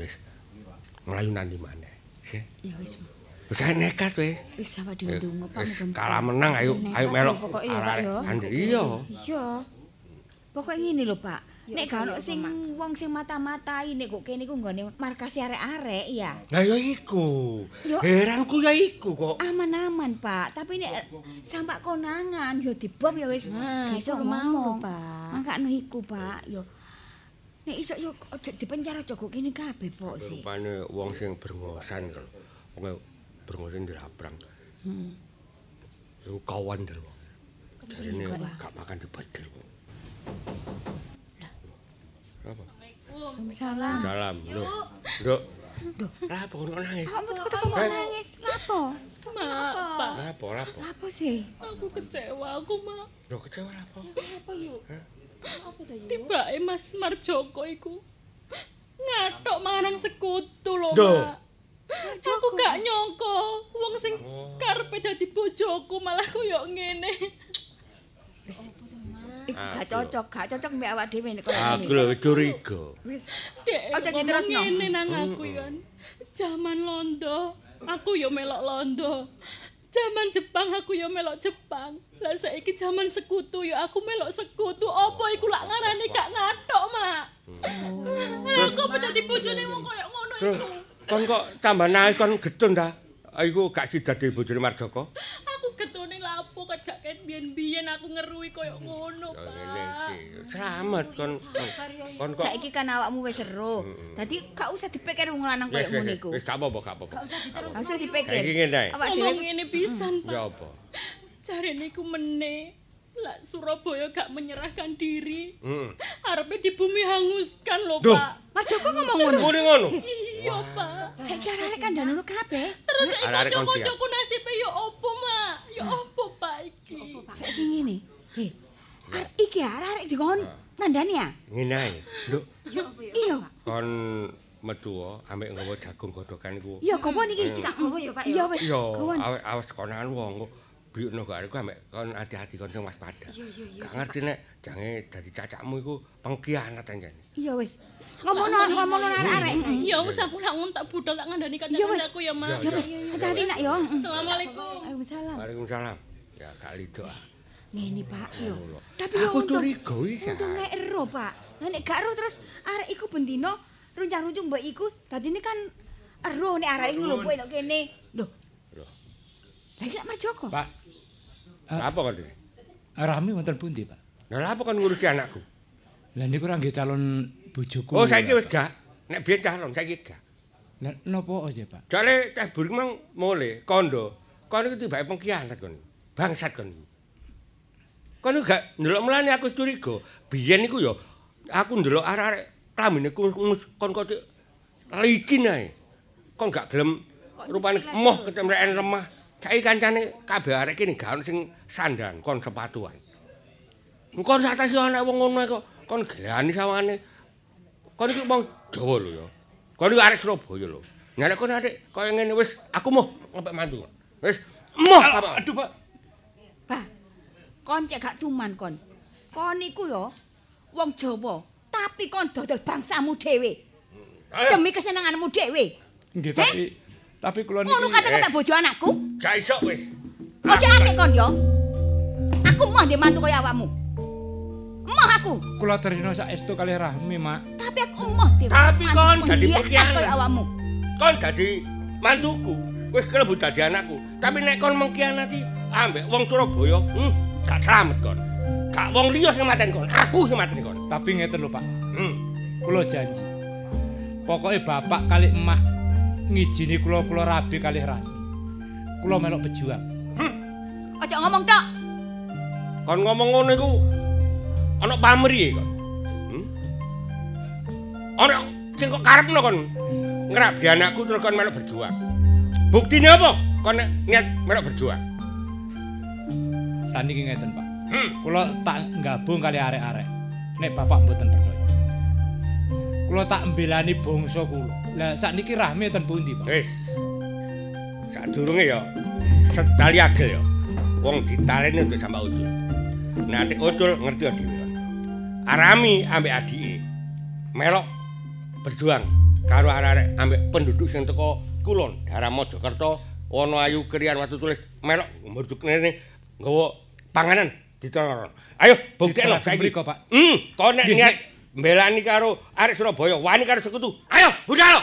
Wis mlayu nanti maneh. Sih. Ya wis. Wis nekat wis. Wis Wis diundung apa wis kalah menang ayo ayo melok. pokoke ya, Pak, ya. Andi iya. Iya. Pokoke ngene lho, Pak. Ya, Nek gak ono apa, sing wong sing mata-matai nek kok kene ku nggone markas arek-arek ya. Lah ya iku. Yo. Heranku ya iku kok. Aman-aman, Pak. Tapi nek sampak konangan yo dibom ya wis Nah, iso iku mau ngomong. Pak. Mangkane iku, Pak. Yo Nek iso yo ojo dipenjara joko kene kabeh, Pak sih. Rupane wong sing berngosan kok. Wong berngosan diraprang. Hmm. Iku kawan der wong. Jarine Enggak, Pak. gak makan dibedel kok. Waalaikumsalam. Salam. Lho. Nduk. Lah apa kok nangis? Kamu tuh kok kok nangis? Lapo? Mak, Pak. Lah apa? Lapo sih? Aku kecewa aku, Mak. Lho kecewa apa? Apa yuk? Apa ta yuk? Tibake Mas Marjoko iku ngatok marang sekutu lho. Mak. Aku gak nyangka wong sing karepe dadi bojoku malah koyo ngene. Wis. Iku gak cocok, gak cocok mbek awak dhewe nek koyo Aku lho curiga. Wis. Ngomong diterusno. ngene nang aku kan. Zaman londo, aku yo melok londo. Zaman Jepang aku yo melok Jepang. Lah saiki zaman sekutu yo aku melok sekutu. Apa iku lak ngarani gak ngatok, Mak? Lah aku peta di bojone wong koyo ngono iku. kon kok tambah nangis kon getun ta? Iku gak sida dadi bojone Marjoko. Aku getone lapo kat gak ket biyen-biyen aku ngeruhi koyo ngono, Ya Pak. ngene iki. Selamat kon. Kon kok Saiki kan awakmu wis seru. Dadi gak usah dipikir wong lanang koyo ngono iku. Wis gak apa-apa, gak apa-apa. Gak usah dipikir. Saiki ngene. Awak dhewe Ngomong ngene pisan, Pak. Ya apa? Jarene iku meneh. Lah Surabaya gak menyerahkan diri. Heeh. Arepe di bumi hanguskan lho, Duh. Pak. Marjoko ngomong ngono. Ngene ngono. Iya, Pak. Saiki arek kandhane kabeh. Terus saiki kon kanca-kancaku nasibe ya opo? Ya opo, Pak iki? Saiki ngene. He. Arek iki arek dikon ngandani ya? Ngene ae. Nduk, Iya. kon metu ambek nggawa jagung godhogan iku. Iya, kopo niki kita gowo ya, Pak, ya? Iya wis. Awas konan wong kok biukno gak arek ambek kon hati-hati kon sing waspada. Iya, iya, iya, Gak ngerti nek jange dadi cacakmu iku pengkhianat anjen. Iya wis. Ngomongno ngomongno arek-arek. Ya wis aku lak ngon tak budal tak ngandani Iya, kanca-kancaku ya, Mas. Ya wis, hati-hati nak yo. Assalamualaikum. Waalaikumsalam. Waalaikumsalam. Ya gak lido. ah. Ngene Pak yo. Tapi yo Aku untung curiga untung gak ero Pak. Lah nek gak ero terus arek iku bendino runcang-runcung mbak iku dadine kan ero nek arek iku lho kowe nek kene. Lho. Lah iki lak Marjoko. Pak, Apa kon iki? Rami wonten pundi, Pak? Lah apa kon ngurusi anakku? Lah niku ora nggih calon bojoku. Oh, saiki wis gak. Nek biyen calon saiki gak. Lah napa aja, Pak? Jare teh buring mang mule kondo. Kon iku tibake pengkhianat kon. Bangsat kon. iki. Kon gak ndelok mulane aku curiga. Biyen iku ya aku ndelok arek-arek klamine kon kok licin ae. Kon gak gelem rupane emoh ketemreken lemah. Saiki kancane kabeh arek kene gak ono sing sandan kon sepatuan. Engko satas yo ana wong ngono kok kon gelani sawane. Kon iki wong Jawa lho ya. Kon iki arek Surabaya lho. Nek kon arek kaya ngene wis aku mau ngepek mantu. Wis moh Aduh, Pak. Bah. Kon cek gak tuman kon. Kon iku yo wong Jawa, tapi kon dodol bangsamu dhewe. Demi kesenanganmu dhewe. Nggih, tapi tapi kula niki Ngono kata-kata bojo anakku. Gak iso wis. Ojo asik kon yo. Aku mau ndek mantu kaya awakmu. Emoh aku. kula terino saestu kali Rahmi, Mak. Tapi aku emoh dhewe. Tapi kon dadi pengkhianat. kaya awakmu. Kon dadi mantuku. Wis kelebu dadi anakku. Tapi nek kon mengkhianati ambek wong Surabaya, hmm, gak selamat kon. Gak wong liya sing mateni kon, aku sing mateni kon. Tapi ngeten lho, Pak. Hmm. Kula janji. Pokoke bapak kali emak ngijini kula kula rabi kali Rahmi. Kula melok pejuang. Ojo ngomong tok. Kon ngomong ngono iku ana pamrih kon. Hmm? Ana sing kok karepno kon ngrabi anakku terus kon melok berjuang. Buktine apa? Kon nek niat melok berjuang. Saniki ngeten, Pak. Hmm. Kula tak gabung kali arek-arek. Nek bapak mboten percaya. Kula tak mbelani bangsa kula. Lah sakniki Rahmi ten pundi, Pak? Wis. Sadurunge ya setali agel ya. Wong ditaleni untuk sampak ucul. Nah, adik ucul ngerti ya dhewe. Arami ambek adike melok berjuang karo arek-arek ambek penduduk sing teko kulon daerah Mojokerto ana ayu krian watu tulis melok mburduk ngene nggawa panganan ditono. Ayo buktekno Diterapkan saiki. mriko, Pak. Hmm, kok nek niat mbelani karo arek Surabaya, wani karo sekutu. Ayo, budal.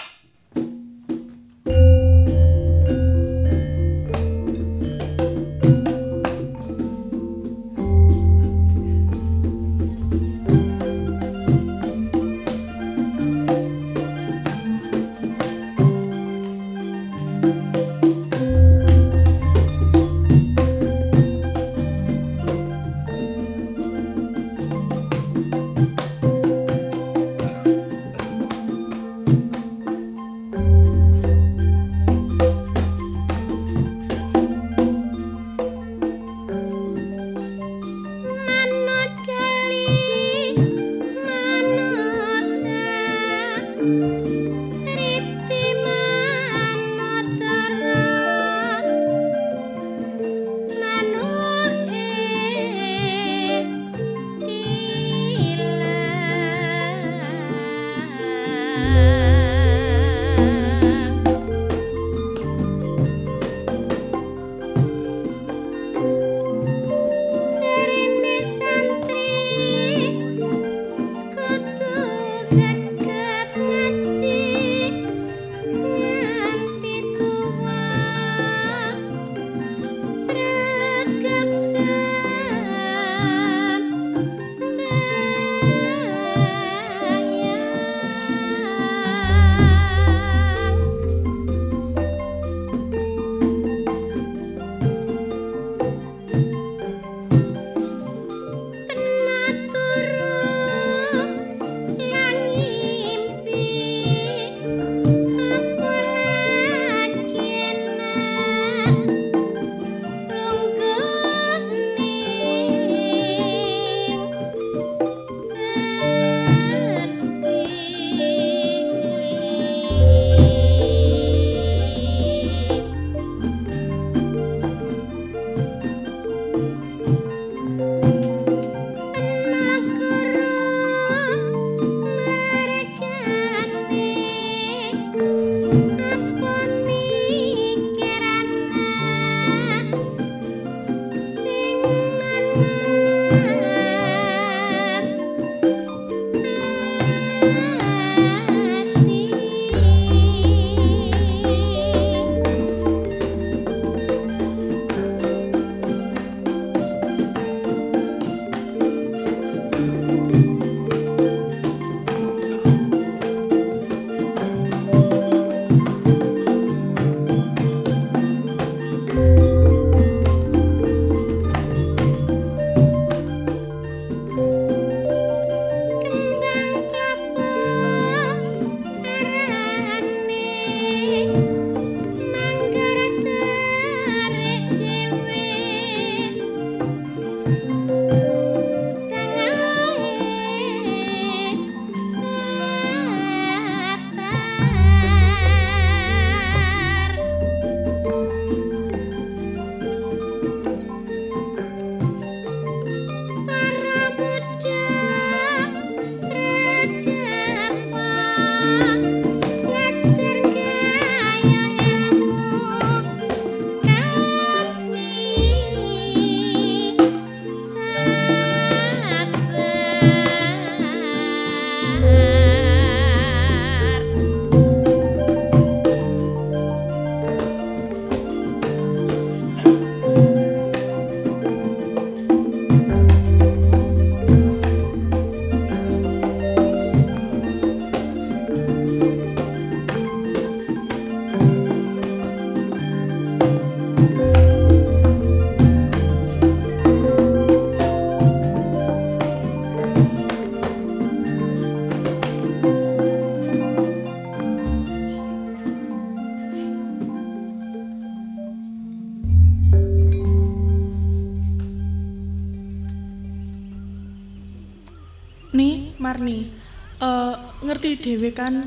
Ngerti dhewe kan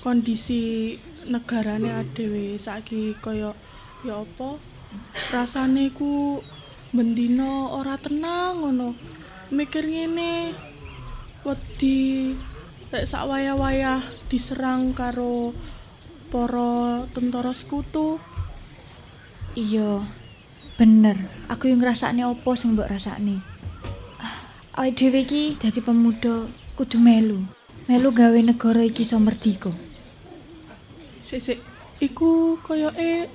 kondisi negarane dhewe saiki kaya ya apa? Rasane ku bendina ora tenang ngono. Mikir ngene. Wedi lek sak wayah-wayah diserang karo para tentara sekutu. Iya. Bener, aku yang ngrasakne apa sing mbok rasakne. Ah, dhewe iki dadi pemuda kudu melu. Melu gawe negara iki iso merdika. Sik sik iku koyoke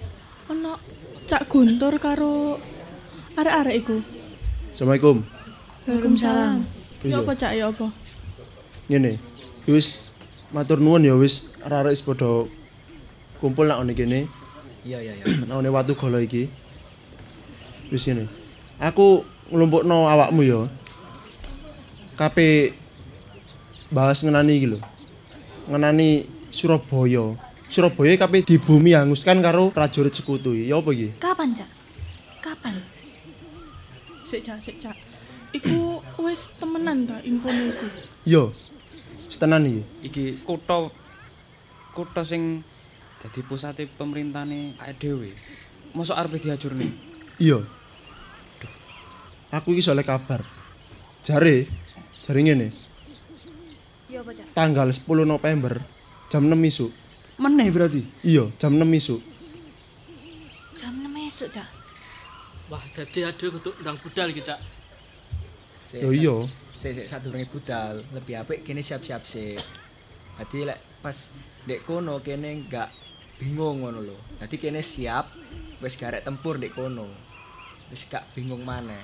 ana Cak Guntur karo arek-arek iku. Assalamualaikum. Waalaikumsalam. Ya Iya. apa Cak ya apa? Ngene. Wis matur nuwun ya wis arek-arek wis padha kumpul nak ngene kene. Iya iya iya. Nang ngene watu golo iki. Wis ngene. Aku nglumpukno awakmu ya. Kape bahas ngenani iki lho. Ngenani Surabaya. Surabaya kape dibumi hanguskan karo prajurit sekutu. Ya apa iki? Kapan, Cak? Kapan? Sik Cak, sik Cak. Iku wis temenan ta infone iku. Yo. Wis tenan iki. Iki kutha kutha sing dadi pusate pemerintahane awake dhewe. Mosok arep diajurne. Iya. Aku iki soalnya kabar. Jare, jare ngene. Ya apa, Cak? Tanggal 10 November jam 6 isuk. Meneh berarti. Iya, jam 6 isuk. Jam 6 esuk, Cak. Wah, dadi aduh kudu ndang budal iki, Cak. Yo iya. Sik sik sadurunge budal, lebih apik kene siap-siap sik. Dadi lek pas ndek kono kene enggak bingung ngono lho. Dadi kene siap wis garek tempur ndek kono. Wis gak bingung maneh.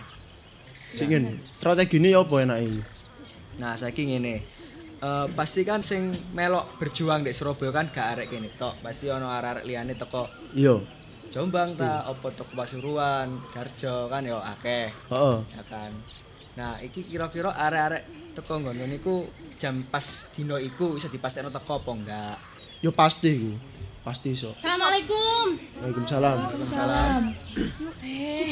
Sing ngene, strategine ya apa enake iki? Nah, saiki ngene. Eh pasti kan sing melok berjuang di Surabaya kan gak arek kene tok. Pasti ono arek-arek liyane teko Iya. Jombang ta, opo teko Pasuruan, Darjo kan yo akeh. Heeh. Ya kan. Nah, iki kira-kira arek-arek teko ngono niku jam pas dino iku bisa dipastekno teko apa enggak? Yo pasti iku. Pasti iso. Assalamualaikum. Waalaikumsalam. Waalaikumsalam. Eh,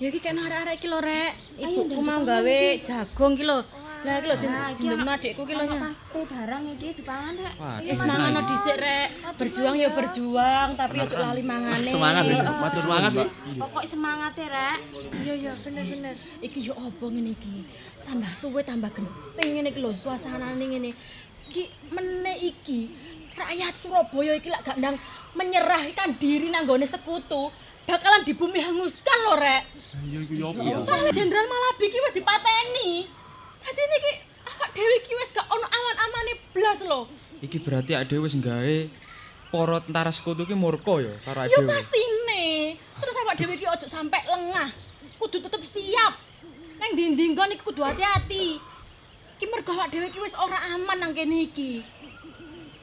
Ya iki kan arek-arek iki lho, Rek. Ibuku mau gawe jagung iki lho. Lah iki lho dindemno adikku iki lho. Pasti barang iki dipangan rek. Wis mangan dhisik, Rek. Berjuang ya berjuang, tapi ojo lali mangane. Semangat wis. Matur Semangat, Mbak. Pokok semangat ya rek. Iya iya bener-bener. Iki yo opo ngene iki? Tambah suwe tambah genting ngene iki lho suasanane ngene. Iki meneh iki rakyat Surabaya iki lak gak ndang menyerahkan diri nang gone sekutu bakalan dibumi hanguskan lho rek. Iya iku yo? Soalnya Jenderal Malabi iki wis dipateni. Dadi niki awak dhewe iki wis gak ono aman-amane blas lho. Iki berarti awake dhewe wis gawe para tentara sekutu ki murka ya karo awake Yo dhewe. pastine. Terus awak dhewe iki ojo sampe lengah. Kudu tetep siap. Nang dinding kon iki kudu hati-hati. Iki mergo awak dhewe iki wis ora aman nang kene iki.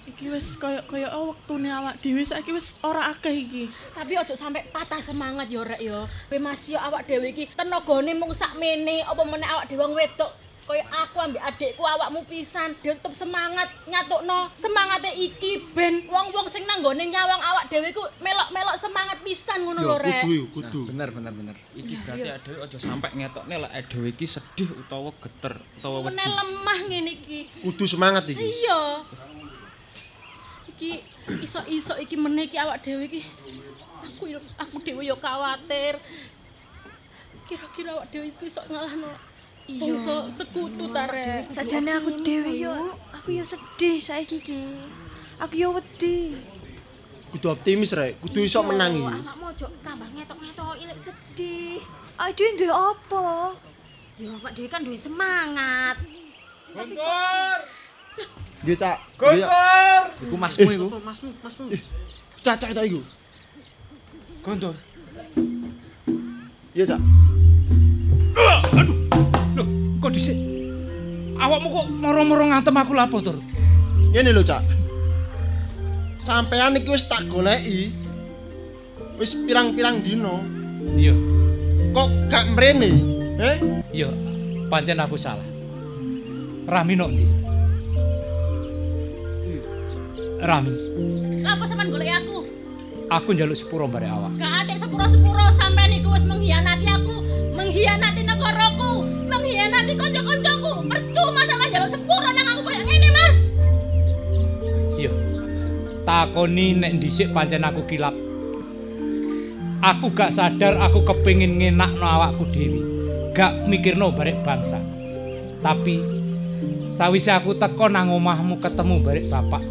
Iki wis kaya kaya wektune awak dhewe saiki wis ora akeh iki. Tapi ojo sampe patah semangat yo rek yo. Kowe masih yo awak dhewe iki tenagane mung sakmene apa meneh awak dhewe wong wedok kaya aku ambek adikku awakmu pisan Dia tetep semangat nyatukno semangate iki ben wong-wong sing nanggone nyawang awak dhewe ku melok-melok semangat pisan ngono lho rek. Nah, bener bener bener. Iki berarti awake dhewe aja sampe ngetokne lek awake dhewe iki sedih utawa geter utawa wedi. Lemah ngene iki. Kudu semangat iki. Iya. Iki iso-iso iki meneh iki awak dhewe iki. Aku aku dhewe yo kuwatir. Kira-kira awak dhewe iki iso ngalahno. Bangsa sekutu ta rek. Sajane aku dhewe yo, aku yo sedih saiki iki. Aku yo wedi. Kudu optimis rek, kudu iso menang iki. Awakmu ojo tambah ngetok-ngetok ilek sedih. Awake dhewe duwe apa? Ya awak dhewe kan duwe semangat. Guntur! Nggih, Cak. Guntur! Iku masmu iku. Masmu, masmu. Cacak ta iku. Guntur. Iya, Cak. Aduh. Kok dhisik? Awakmu kok moro-moro ngantem aku lapo, Tur? Ngene lho, Cak. Sampean iki wis tak goleki. Wis pirang-pirang dino. Iya. Kok gak mrene? Eh? Iya, pancen aku salah. Rami nok ndi? Rami, Apa sampean golek aku? aku njaluk sepuro bare awak. Gak ada sepuro-sepuro sampean iku wis mengkhianati aku, mengkhianati negaraku, Iya, enak di konco-koncoku. Percuma sama jalur sepuro nang aku koyo ini, Mas. Yo. Takoni nek dhisik pancen aku kilap. Aku gak sadar aku kepingin ngenakno awakku Dewi, Gak mikirno barek bangsa. Tapi sawise aku teko nang omahmu ketemu barek bapak.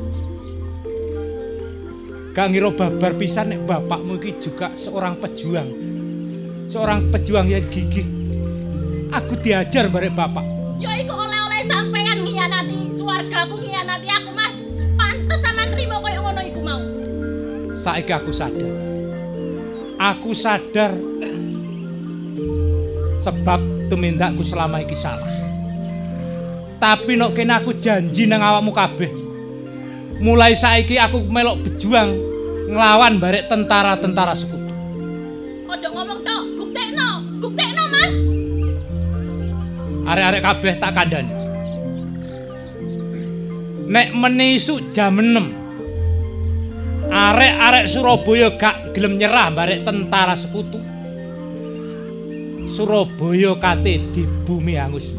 Gak ngiro babar pisan nek bapakmu iki juga seorang pejuang. Seorang pejuang yang gigih Aku diajar barek bapak. Ya iku oleh-oleh sampean ngianati keluargaku ngianati aku, Mas. Pantes sampean nrimo koyo ngono iku mau. Saiki aku sadar. Aku sadar sebab tumindakku selama iki salah. Tapi nek kene aku janji nang awakmu kabeh. Mulai saiki aku melok berjuang nglawan barek tentara-tentara sekutu. Arek-arek kabeh tak kandhani. Nek meni isuk jam 6 arek-arek Surabaya gak gelem nyerah barek tentara sekutu. Surabaya kate di bumi hangus.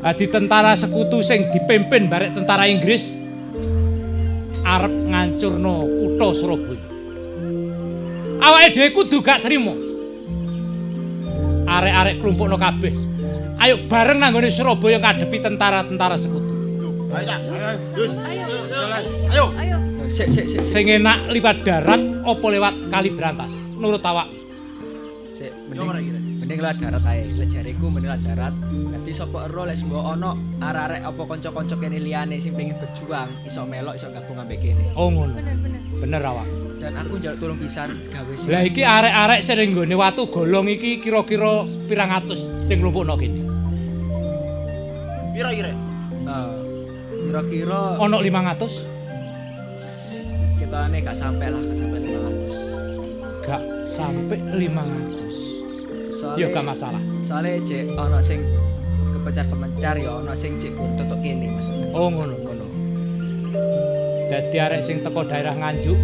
Adi tentara sekutu sing dipimpin barek tentara Inggris arep ngancurno kutha Surabaya. Awake dhewe kudu gak trimo. Arek-arek klumpukno kabeh. Ayo bareng nanggone Surabaya ngadepi tentara-tentara sekutu. Ayo. Ayo. Ayo. Sik sik sik. Sing enak liwat darat apa lewat kali berantas? Nurut awak. Sik, mending mending lewat darat ae. Lek jariku mending lewat darat. Dadi sapa ero lek mbok ana arek-arek apa kanca-kanca kene liyane sing pengen berjuang, iso melok iso gabung ambek kene. Oh ngono. Bener bener. Bener awak. Dan aku njaluk tulung pisan gawe sing Lah iki arek-arek sing nggone watu golong iki kira-kira pirang atus sing nglumpukno kene. Piro kira? Eh, kira-kira Ono 500? Ketane gak sampai lah, gak sampai 500. Gak sampai 500. Soale Ya gak masalah. Soale cek ana sing kepencar-kepencar ya ana sing cek tutuk kene Mas. Oh ngono ngono. Dadi arek sing teko daerah Nganjuk,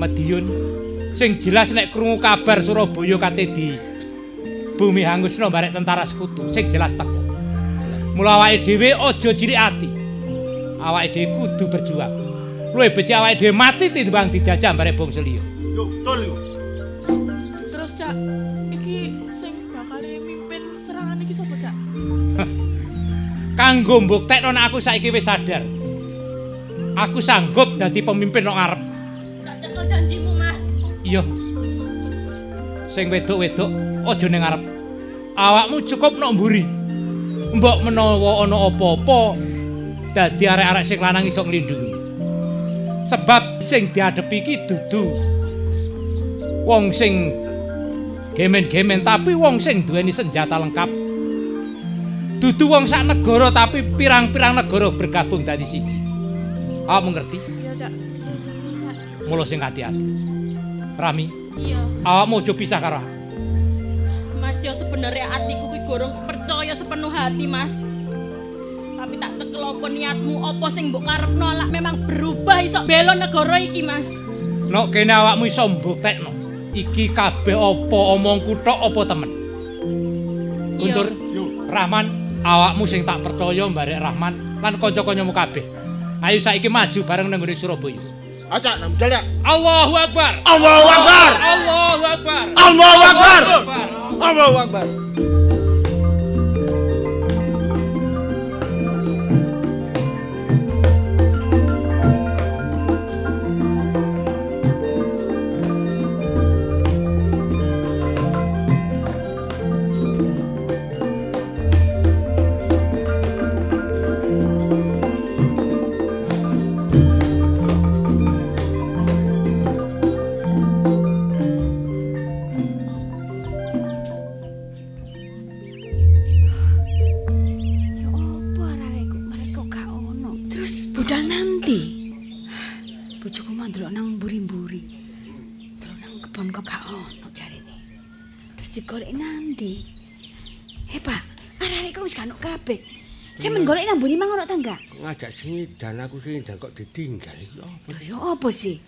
Madiun sing jelas nek krungu kabar Surabaya kate di bumi hangusno barek tentara sekutu, sing jelas teko. Jelas. Mula awake dhewe aja cilik ati. Awake dhewe kudu berjuang. Luwih becik awake dhewe mati timbang dijajah barek bangsa liya. Yo, betul yo. Terus Cak, iki sing bakal mimpin serangan iki sapa Cak? Kanggo mbuktekno nek aku saiki wis sadar. Aku sanggup dadi pemimpin nang ngarep. Iya. Sing wedok-wedok aja ning ngarep. Awakmu cukup nok mburi. Mbok menawa ana apa-apa dadi arek-arek sing lanang iso nglindungi. Sebab sing diadepi iki dudu wong sing gemen-gemen tapi wong sing duweni senjata lengkap. Dudu wong sak negara tapi pirang-pirang negara bergabung dadi siji. Awakmu ngerti? Iya Cak. Mula sing hati-hati. Rami, Iya. awakmu aja pisah karo aku. Mas yo sebenarnya atiku kuwi gorong percaya sepenuh hati, Mas. Tapi tak cekel apa niatmu, apa sing mbok karepno lak memang berubah iso bela negara iki, Mas. Nok kene awakmu iso mbuktekno. Iki kabeh apa omongku tok apa temen? Guntur, Rahman, awakmu sing tak percaya barek Rahman lan kanca-kancamu kabeh. Ayo saiki maju bareng nang Surabaya. Acak, nang budal ya. Allahu Akbar. Allahu Akbar. Allahu Akbar. Allahu Akbar. Allahu Akbar. Ya Mburi mang ono tangga. Ngajak sini dan aku sini dan kok ditinggal iki apa? Lho ya apa sih?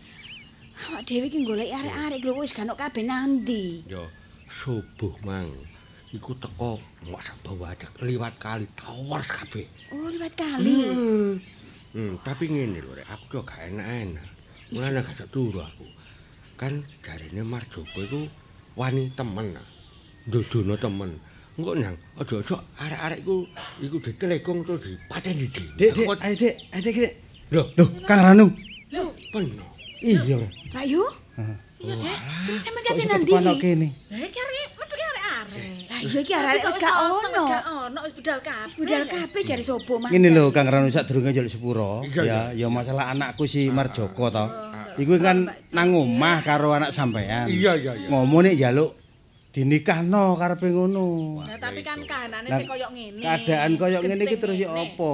Awak dhewe iki golek arek-arek lho wis gak ono kabeh nanti. Yo subuh mang. Iku teko mak bawa ajak liwat kali tawars kabeh. Oh, liwat kali. Hmm. Hmm, tapi ngene lho rek, aku kok gak enak-enak. Mulane gak iso turu aku. Kan jarine Marjoko iku wani temen. Ndodono temen. Engko nang aja-aja arek-arek iku iku ditelekong terus dipateni di. Dik, dik, ayo dik, ayo dik. Loh, Loh, Kang Ranu. Lho, Peno. Iya. Pak Yu? Heeh. Iya, Dek. Terus sampe Kok kate iso nandi? ketuan kok kene? Lah iki arek metu arek-arek. Lah iya iki arek wis gak ono. Wis gak ono, wis budal kabeh. Budal kabeh jare sopo mah. Ngene lho Kang Ranu sadurunge njaluk sepuro. Ya, ya masalah anakku si Marjoko to. Iku kan nang omah karo anak sampean. Iya, iya, iya. Ngomong nek njaluk dinikahno karepe ngono. Lah tapi kan kahanane sing koyo ngene. Keadaan koyo ngene iki terus ya apa?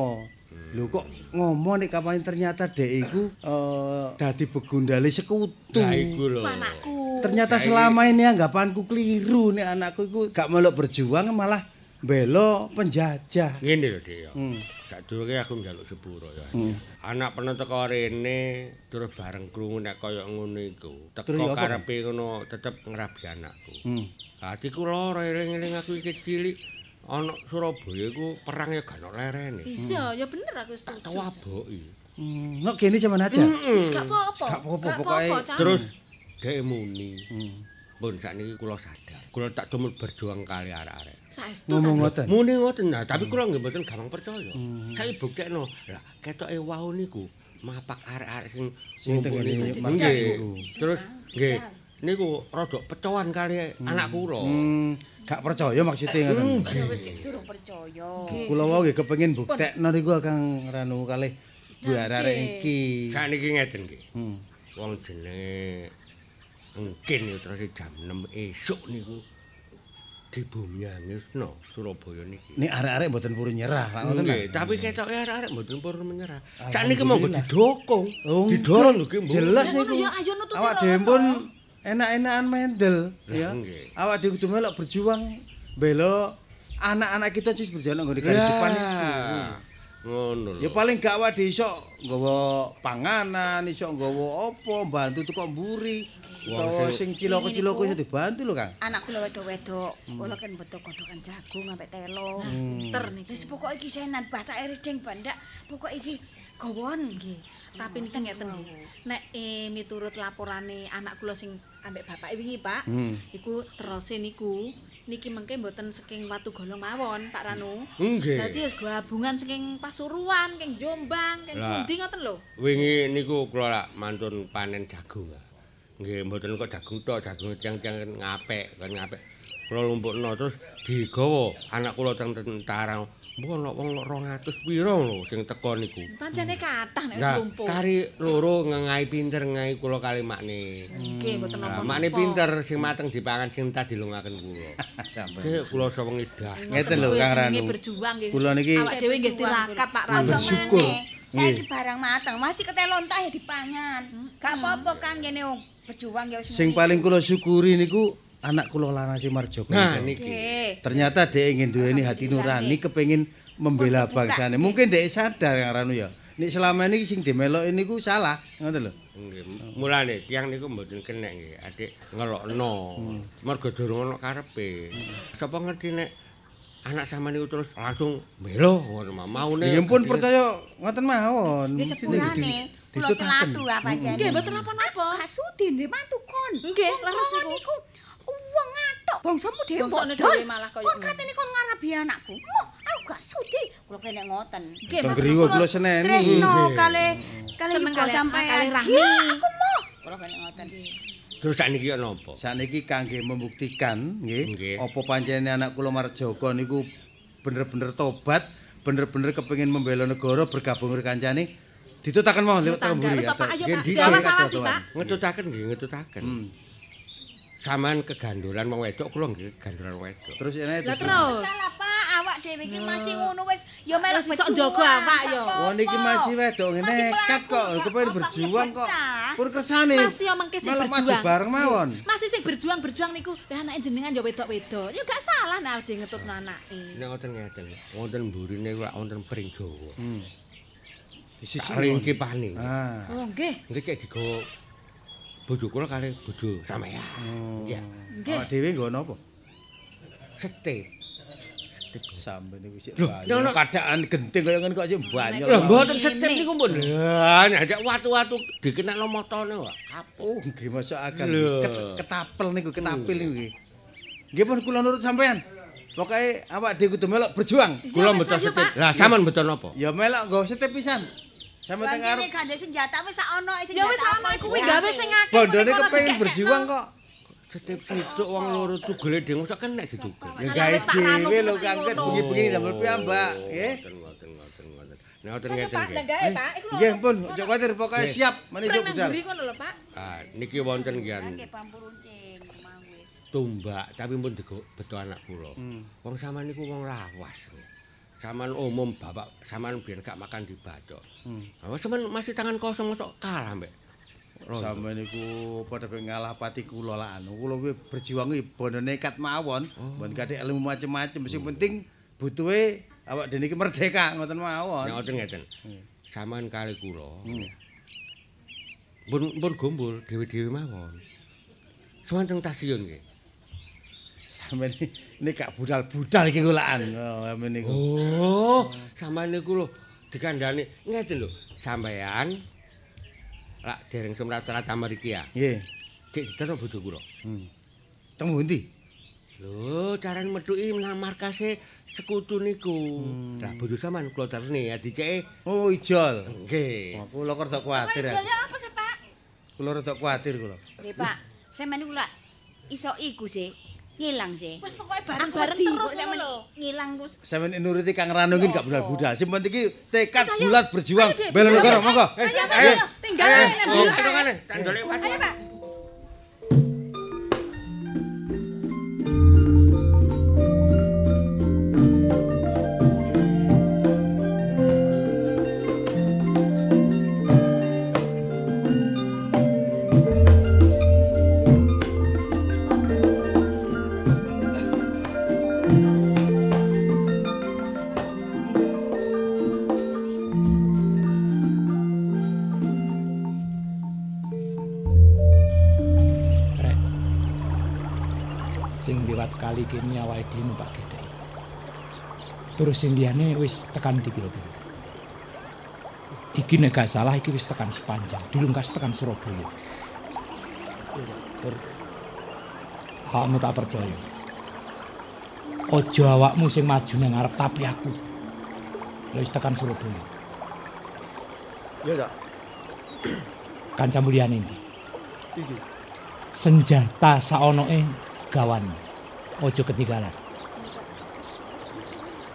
Lho kok ngomong nek kapan ternyata dek iku eh, dadi begundale sekutu. Lah iku lho. Anakku. Ternyata selama ini anggapanku keliru nek anakku iku gak melok berjuang malah belo penjajah. Ngene lho, Dik. ya. Hmm. Sadurunge aku njaluk sepuro ya. Hmm. Anak peno teko rene terus bareng krungu nek kaya ngono iku. Teko karepe ngono tetep ngrabi anakku. Hmm. Atiku lara eling-eling aku iki cilik ana Surabaya iku perang ya gak ono lerene. Bisa, ya bener aku setuju. Tak waboki. Hmm, nek kene zaman aja. Wis gak apa-apa. Gak apa-apa, Gak pokoke. Cang. Terus dhek muni. Hmm. Pun sakniki kula sadar. Kula tak tumut berjuang kali arek-arek. Saestu Ngomong ngoten. Muni ngoten nah, tapi kula nggih mboten gampang percaya. Hmm. Saya buktekno. Lah, ketoke wau niku mapak arek-arek sing Sing tengene Nggih. niku. Terus nggih niku rada pecowan kali anak kula. Hmm, gak percaya maksudnya ngoten. Wis durung percaya. Kula wae nggih kepengin buktekno niku Kang Ranu kalih bu arek iki. Sakniki ngeten nggih. Hmm. Wong jenenge engkin ya terus jam 6 esuk niku dibumyangisno Surabaya niki. Nek arek-arek mboten purun nyerah, lak ngoten. Nggih, tapi ketoke arek-arek mboten purun menyerah. Sakniki monggo didokong, Oh, didorong lho nggih. Jelas niku. Awak loro. dhewe pun enak-enakan mendel ya. Awak dhewe kudu melok berjuang bela anak-anak kita sing berjalan nggone garis depan itu. Ngono lho. Ya paling gak awak dhewe iso nggawa panganan, iso nggawa apa, bantu tukang mburi. Utawa sing ciloko-ciloko iso dibantu lho, Kang. Anak kula wedok-wedok, kula kan beto kodokan jagung sampe telo. Hmm. Ter nih. Wis pokoke iki senan batake rideng bandak. Pokoke iki gawon nggih. Tapi niki ngeten nggih. Nek eh, miturut laporane anak kula sing ambek bapak wingi, Pak, Hmm. iku terose niku niki mengke mboten saking watu golong mawon, Pak Ranu. Nggih. Dadi wis gabungan saking Pasuruan, saking Jombang, saking Lah. pundi ngoten lho. Wingi niku kula mantun panen jagung. Nggih, mboten kok jagung tok, jagung tiang-tiang ngapik, kan ngapik. Kula lumpukno terus digawa anak kula teng tentara. Mbok ana wong 200 pira lho sing teko niku. Pancene kathah nek wis lumpuh. kari loro ngengai pinter ngengai kula kali makne. Nggih, mboten napa-napa. makne pinter sing mateng dipangan sing tak dilungaken kula. Sampai. Nggih, kula sawengi das. Ngeten lho Kang Ranu. berjuang nggih. Kula niki awak dhewe nggih tirakat Pak Ranu. bersyukur. Saiki barang mateng, masih ketelon tah ya dipangan. Gak apa-apa Kang wong berjuang ya wis. Sing paling kula syukuri niku anak kula lanang si Marjoko. Nah, niki. Ternyata dia ingin duweni hati nurani kepengin membela bangsane. Mungkin dia sadar Kang Ranu ya. Nek selama ini sing dimelok niku salah, ngoten lho. Nggih, mulane tiyang niku mboten kenek nggih, adik ngelokno. Mergo durung ana karepe. Sapa ngerti nek anak sama niku terus langsung belo ngono mah maune. Ya pun percaya ngoten mawon. Nggih sepurane kula celatu apa jane. Nggih, mboten napa-napa. Gak sudi ndek mantu kon. Nggih, leres niku. wong ngatok bangsamu dhewe. Bangsane dhewe malah kaya Kon ngono. katene kon ngarabi anakku. Moh, aku gak sudi. Kula kene ngoten. Nggih, Mas, griya kula seneni. Tresno Nggih. kali kali Yuga sampai kali Rahmi. Aku moh. Kula kene ngoten. Terus sakniki ya napa? Sakniki kangge membuktikan nggih Nggih. apa pancene anak kula Marjoko niku bener-bener tobat, bener-bener kepengin membela negara bergabung karo kancane. Ditutaken mawon lewat Tangga, to, Pak, ayo, Pak. Diawas-awasi, Pak. Ngetutaken nggih, ngetutaken. Hmm. Saman kegandolan wong wedok kula nggih gandolan wedok. Terus Lah terus. terus. Salah Pak, awak dhewe iki masih ngono wis ya melok iso berjuang. njaga awak ya. Oh niki masih wedok Masih nekat kok, kepengin berjuang kok. Pun kersane. Masih yo mengke sing Malah maju berjuang. bareng mawon. Masih sing berjuang-berjuang niku, lah anake jenengan ya wedok-wedok. Ya gak salah nek ade ngetutno anake. Nek ngoten ngeten, wonten mburine kula wonten pring Jawa. Hmm. Di sisi paning. Ah. Oh, nggih. Nggih cek digawa bojo kula kali bojo sampeyan. Oh. Iya. Nggih. Awak dhewe nggo napa? Sete. Sampeyan niku sik Loh, banyak. nek ono- keadaan genting kaya ngene kok sik banyak. Lho mboten setip niku pun. Lah nek watu-watu dikenakno motone kok. Oh, nggih. Lho. Ket- Ketapel niku, ketapil niku nggih. Nggih pun kula nurut sampean. Pokoke awak dhewe kudu melok berjuang. Kula mboten setip. Lah sampean mboten napa? Ya melok nggo setip pisan. Sampe teng arep gandhe senjata wis sak ono Ya wis ana kuwi gawe sing akeh. bondone kepengin berjuang kok. Setip situk wong loro tugele dhewe mosok kena ditugel. Ya gawe dhewe lho kangket bengi-bengi damel piyambak, nggih. Ngoten ngoten ngoten. Nek ngoten Saya ngeten Pak nggih. Nggih pun, ojo kuwatir pokoke Nggih. siap menuju budal. mburi kono lho Pak. Ah, niki wonten kian Nggih pampuruncing mau wis. tumbak tapi pun digo beto anak kula. Wong sampean niku wong lawas. Saman umum bapak saman biyen gak makan di bacok. Hmm. Awas sampean masih tangan kosong mosok kalah mbek. Rondo. Sampeyan niku padha pengen ngalah pati kula anu. Kula kuwi berjuang iki bondo nekat mawon, mboten kadek ilmu macem-macem. Sing penting butuhe awak dene iki merdeka ngoten mawon. Ngoten ngeten. Saman kali kula. Hmm. Pun pun gombol dhewe-dhewe mawon. Suwanteng stasiun nggih. Iki ini gak budal-budal iki kulaan. Oh, niku. Oh, sampean niku lho dikandani ngeten lho. Sampean lak dereng semrat-rat mriki ya. Nggih. Cek diterno bojo kula. Hmm. Teng pundi? Lho, carane metuki nang markase sekutu niku. Lah bojo sampean kula terni ya diceke. Oh, ijol. Nggih. Kula rada kuwatir. ya. Ijolnya apa sih Pak? Kula rada kuwatir kula. Nggih Pak, sampeyan niku lak iso iku sih. Ngilang sih. Wis pokoke bareng-bareng terus ngono sampeyan lho. ngilang terus. Sampeyan nuruti Kang Rano iki gak budal-budal. Sing penting iki tekad bulat berjuang. Bela negara, monggo. ayo, ayo. Tinggal ae Oh, dulu, ayo kan, tandole Pak. Ayo Pak. Kali kene awake dhewe numpak gedhe. Terus sing liyane wis tekan di kira-kira. Iki nek gak salah iki wis tekan sepanjang, dilungkas tekan Surabaya. Kamu tak percaya. Ojo awakmu sing maju nang ngarep tapi aku. Wis tekan Surabaya. Ya, Cak. Kancamu liyane ndi? Iki. senjata saonoe gawan. Ojo ketinggalan.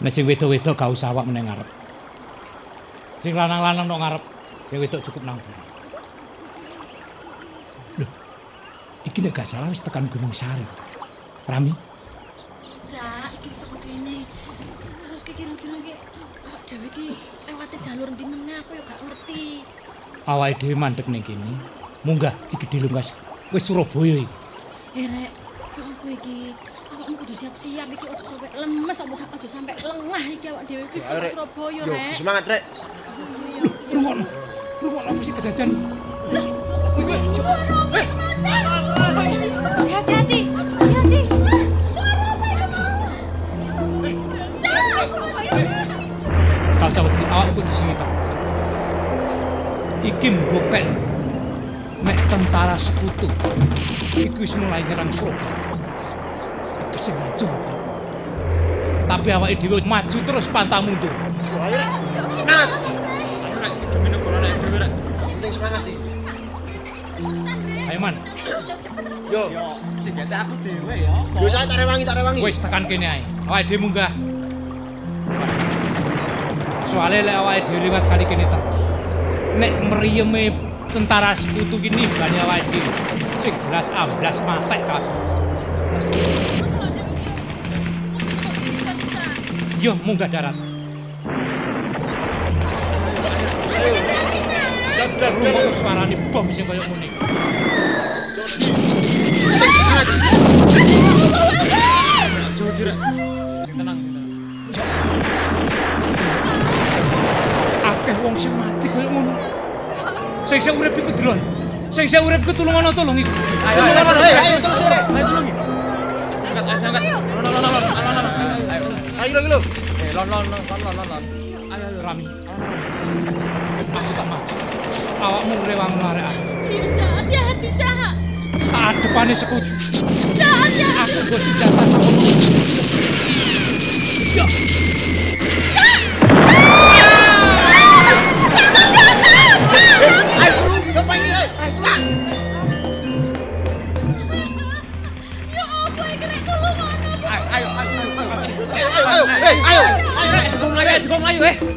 Nek sing wedok-wedok gak usah awak meneng ngarep. Sing lanang-lanang nok ngarep, sing wedok cukup nang buri. Loh. Iki nek gak salah wis tekan Gunung Sari. Rami, Cak, iki wis teko kene. Terus ki kira-kira ki dhewe ki lewate jalur ndi meneh aku ya gak ngerti. awake dhewe mandek ning kene. Munggah iki dilungkas wis Surabaya iki. Eh rek, apa iki? Awakmu kudu siap-siap iki ojo sampe lemes opo sampe ojo sampe lengah iki awak dhewe wis teko Rek. Surabaya Yo, rek. semangat, Rek. Rungokno. Rungokno apa sih kedadan? Hati-hati. Hati-hati. Gak usah wedi, awakku di sini tok. Iki mbukten nek tentara sekutu iku wis mulai nyerang Surabaya. Sing maju. Tapi awake dhewe maju terus pantang mundur. Yo, ayo, Rek. Semangat. Ayo rek, demi negara nek dhewe rek. Penting semangat iki. Ayo man, Yo. Senjata aku dhewe ya. Yo, saya tak rewangi, tak rewangi. wis tekan kene ae. Awake dhewe munggah. Soale lek awake dhewe liwat kali kene terus. Nek mriyeme tentara sekutu ki nimbani awake dhewe. Sing jelas amblas matek kabeh. Yo munggah darat. Ayo. Siap, siap, siap. Rungokno suarane bom sing kaya ngene. Penting semangat. Aja wedi rek. Sing tenang. Akeh wong sing mati kaya ngono. Sing sing urip iku delon. Sing sing urip iku tulungono tulung iku. Ayo, ayo, ayo, ayo, terus, Rek. Angkat, ayo angkat. Alon alon alon alon alon. Ayo. Ayo lho lho. Eh, lon lon lon lon lon lon. Ayo ayo Rami. Aku tak maju. Awakmu rewang larek aku. Iya, Cak, hati-hati, Cak. Adepane sekutu. Cak, hati-hati. Aku nggo senjata sakono. Ayo rek. Dukung mlayu, dukung mlayu, eh.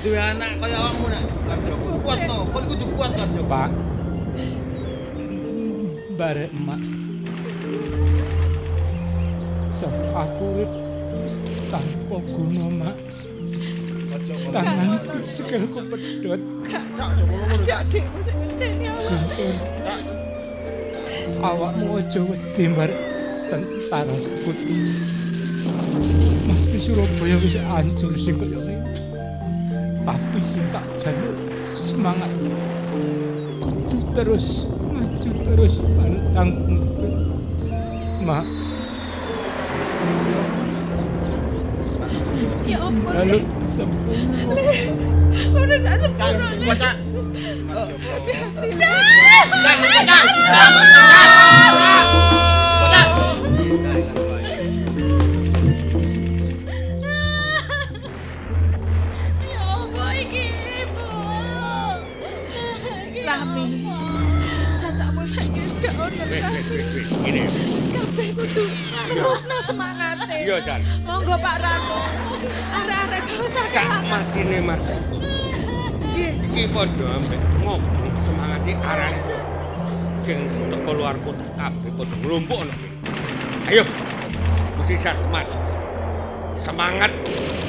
Duwe anak kaya awakmu nak. Marjoko kuat no, kon kudu kuat Marjoko. Pak. Bare emak. Sok aku urip wis tanpa guna, Mak. Tanganku sikilku pedot. Kak, Iki adikmu sing ngenteni awak. Guntur. Awakmu aja wedi bar tentara sekutu. Mas di Surabaya wis hancur sing kaya ngene. Tapi sing tak jaluk semangat. Kudu terus maju terus pantang mundur. Mak, Ya apa? lalu sempurna. Le, kono tak sempurna. Cak, kuat, Cak. Hati-hati. Cak, sik, Cak. terus nang semangate. Iya, Jan. Monggo Pak Rano. Arek-arek sakit? sak mati nih Nggih. Iki padha ambek ngomong semangate arek sing teko luar kota kabeh padha nglumpuk ana Ayo. Mesti sarmat. Semangat.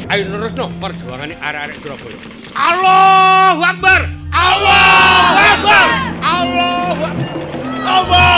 Ayo nerusno perjuangane arek-arek Surabaya. Allahu Akbar. Allahu Akbar. Allahu Akbar. Allah.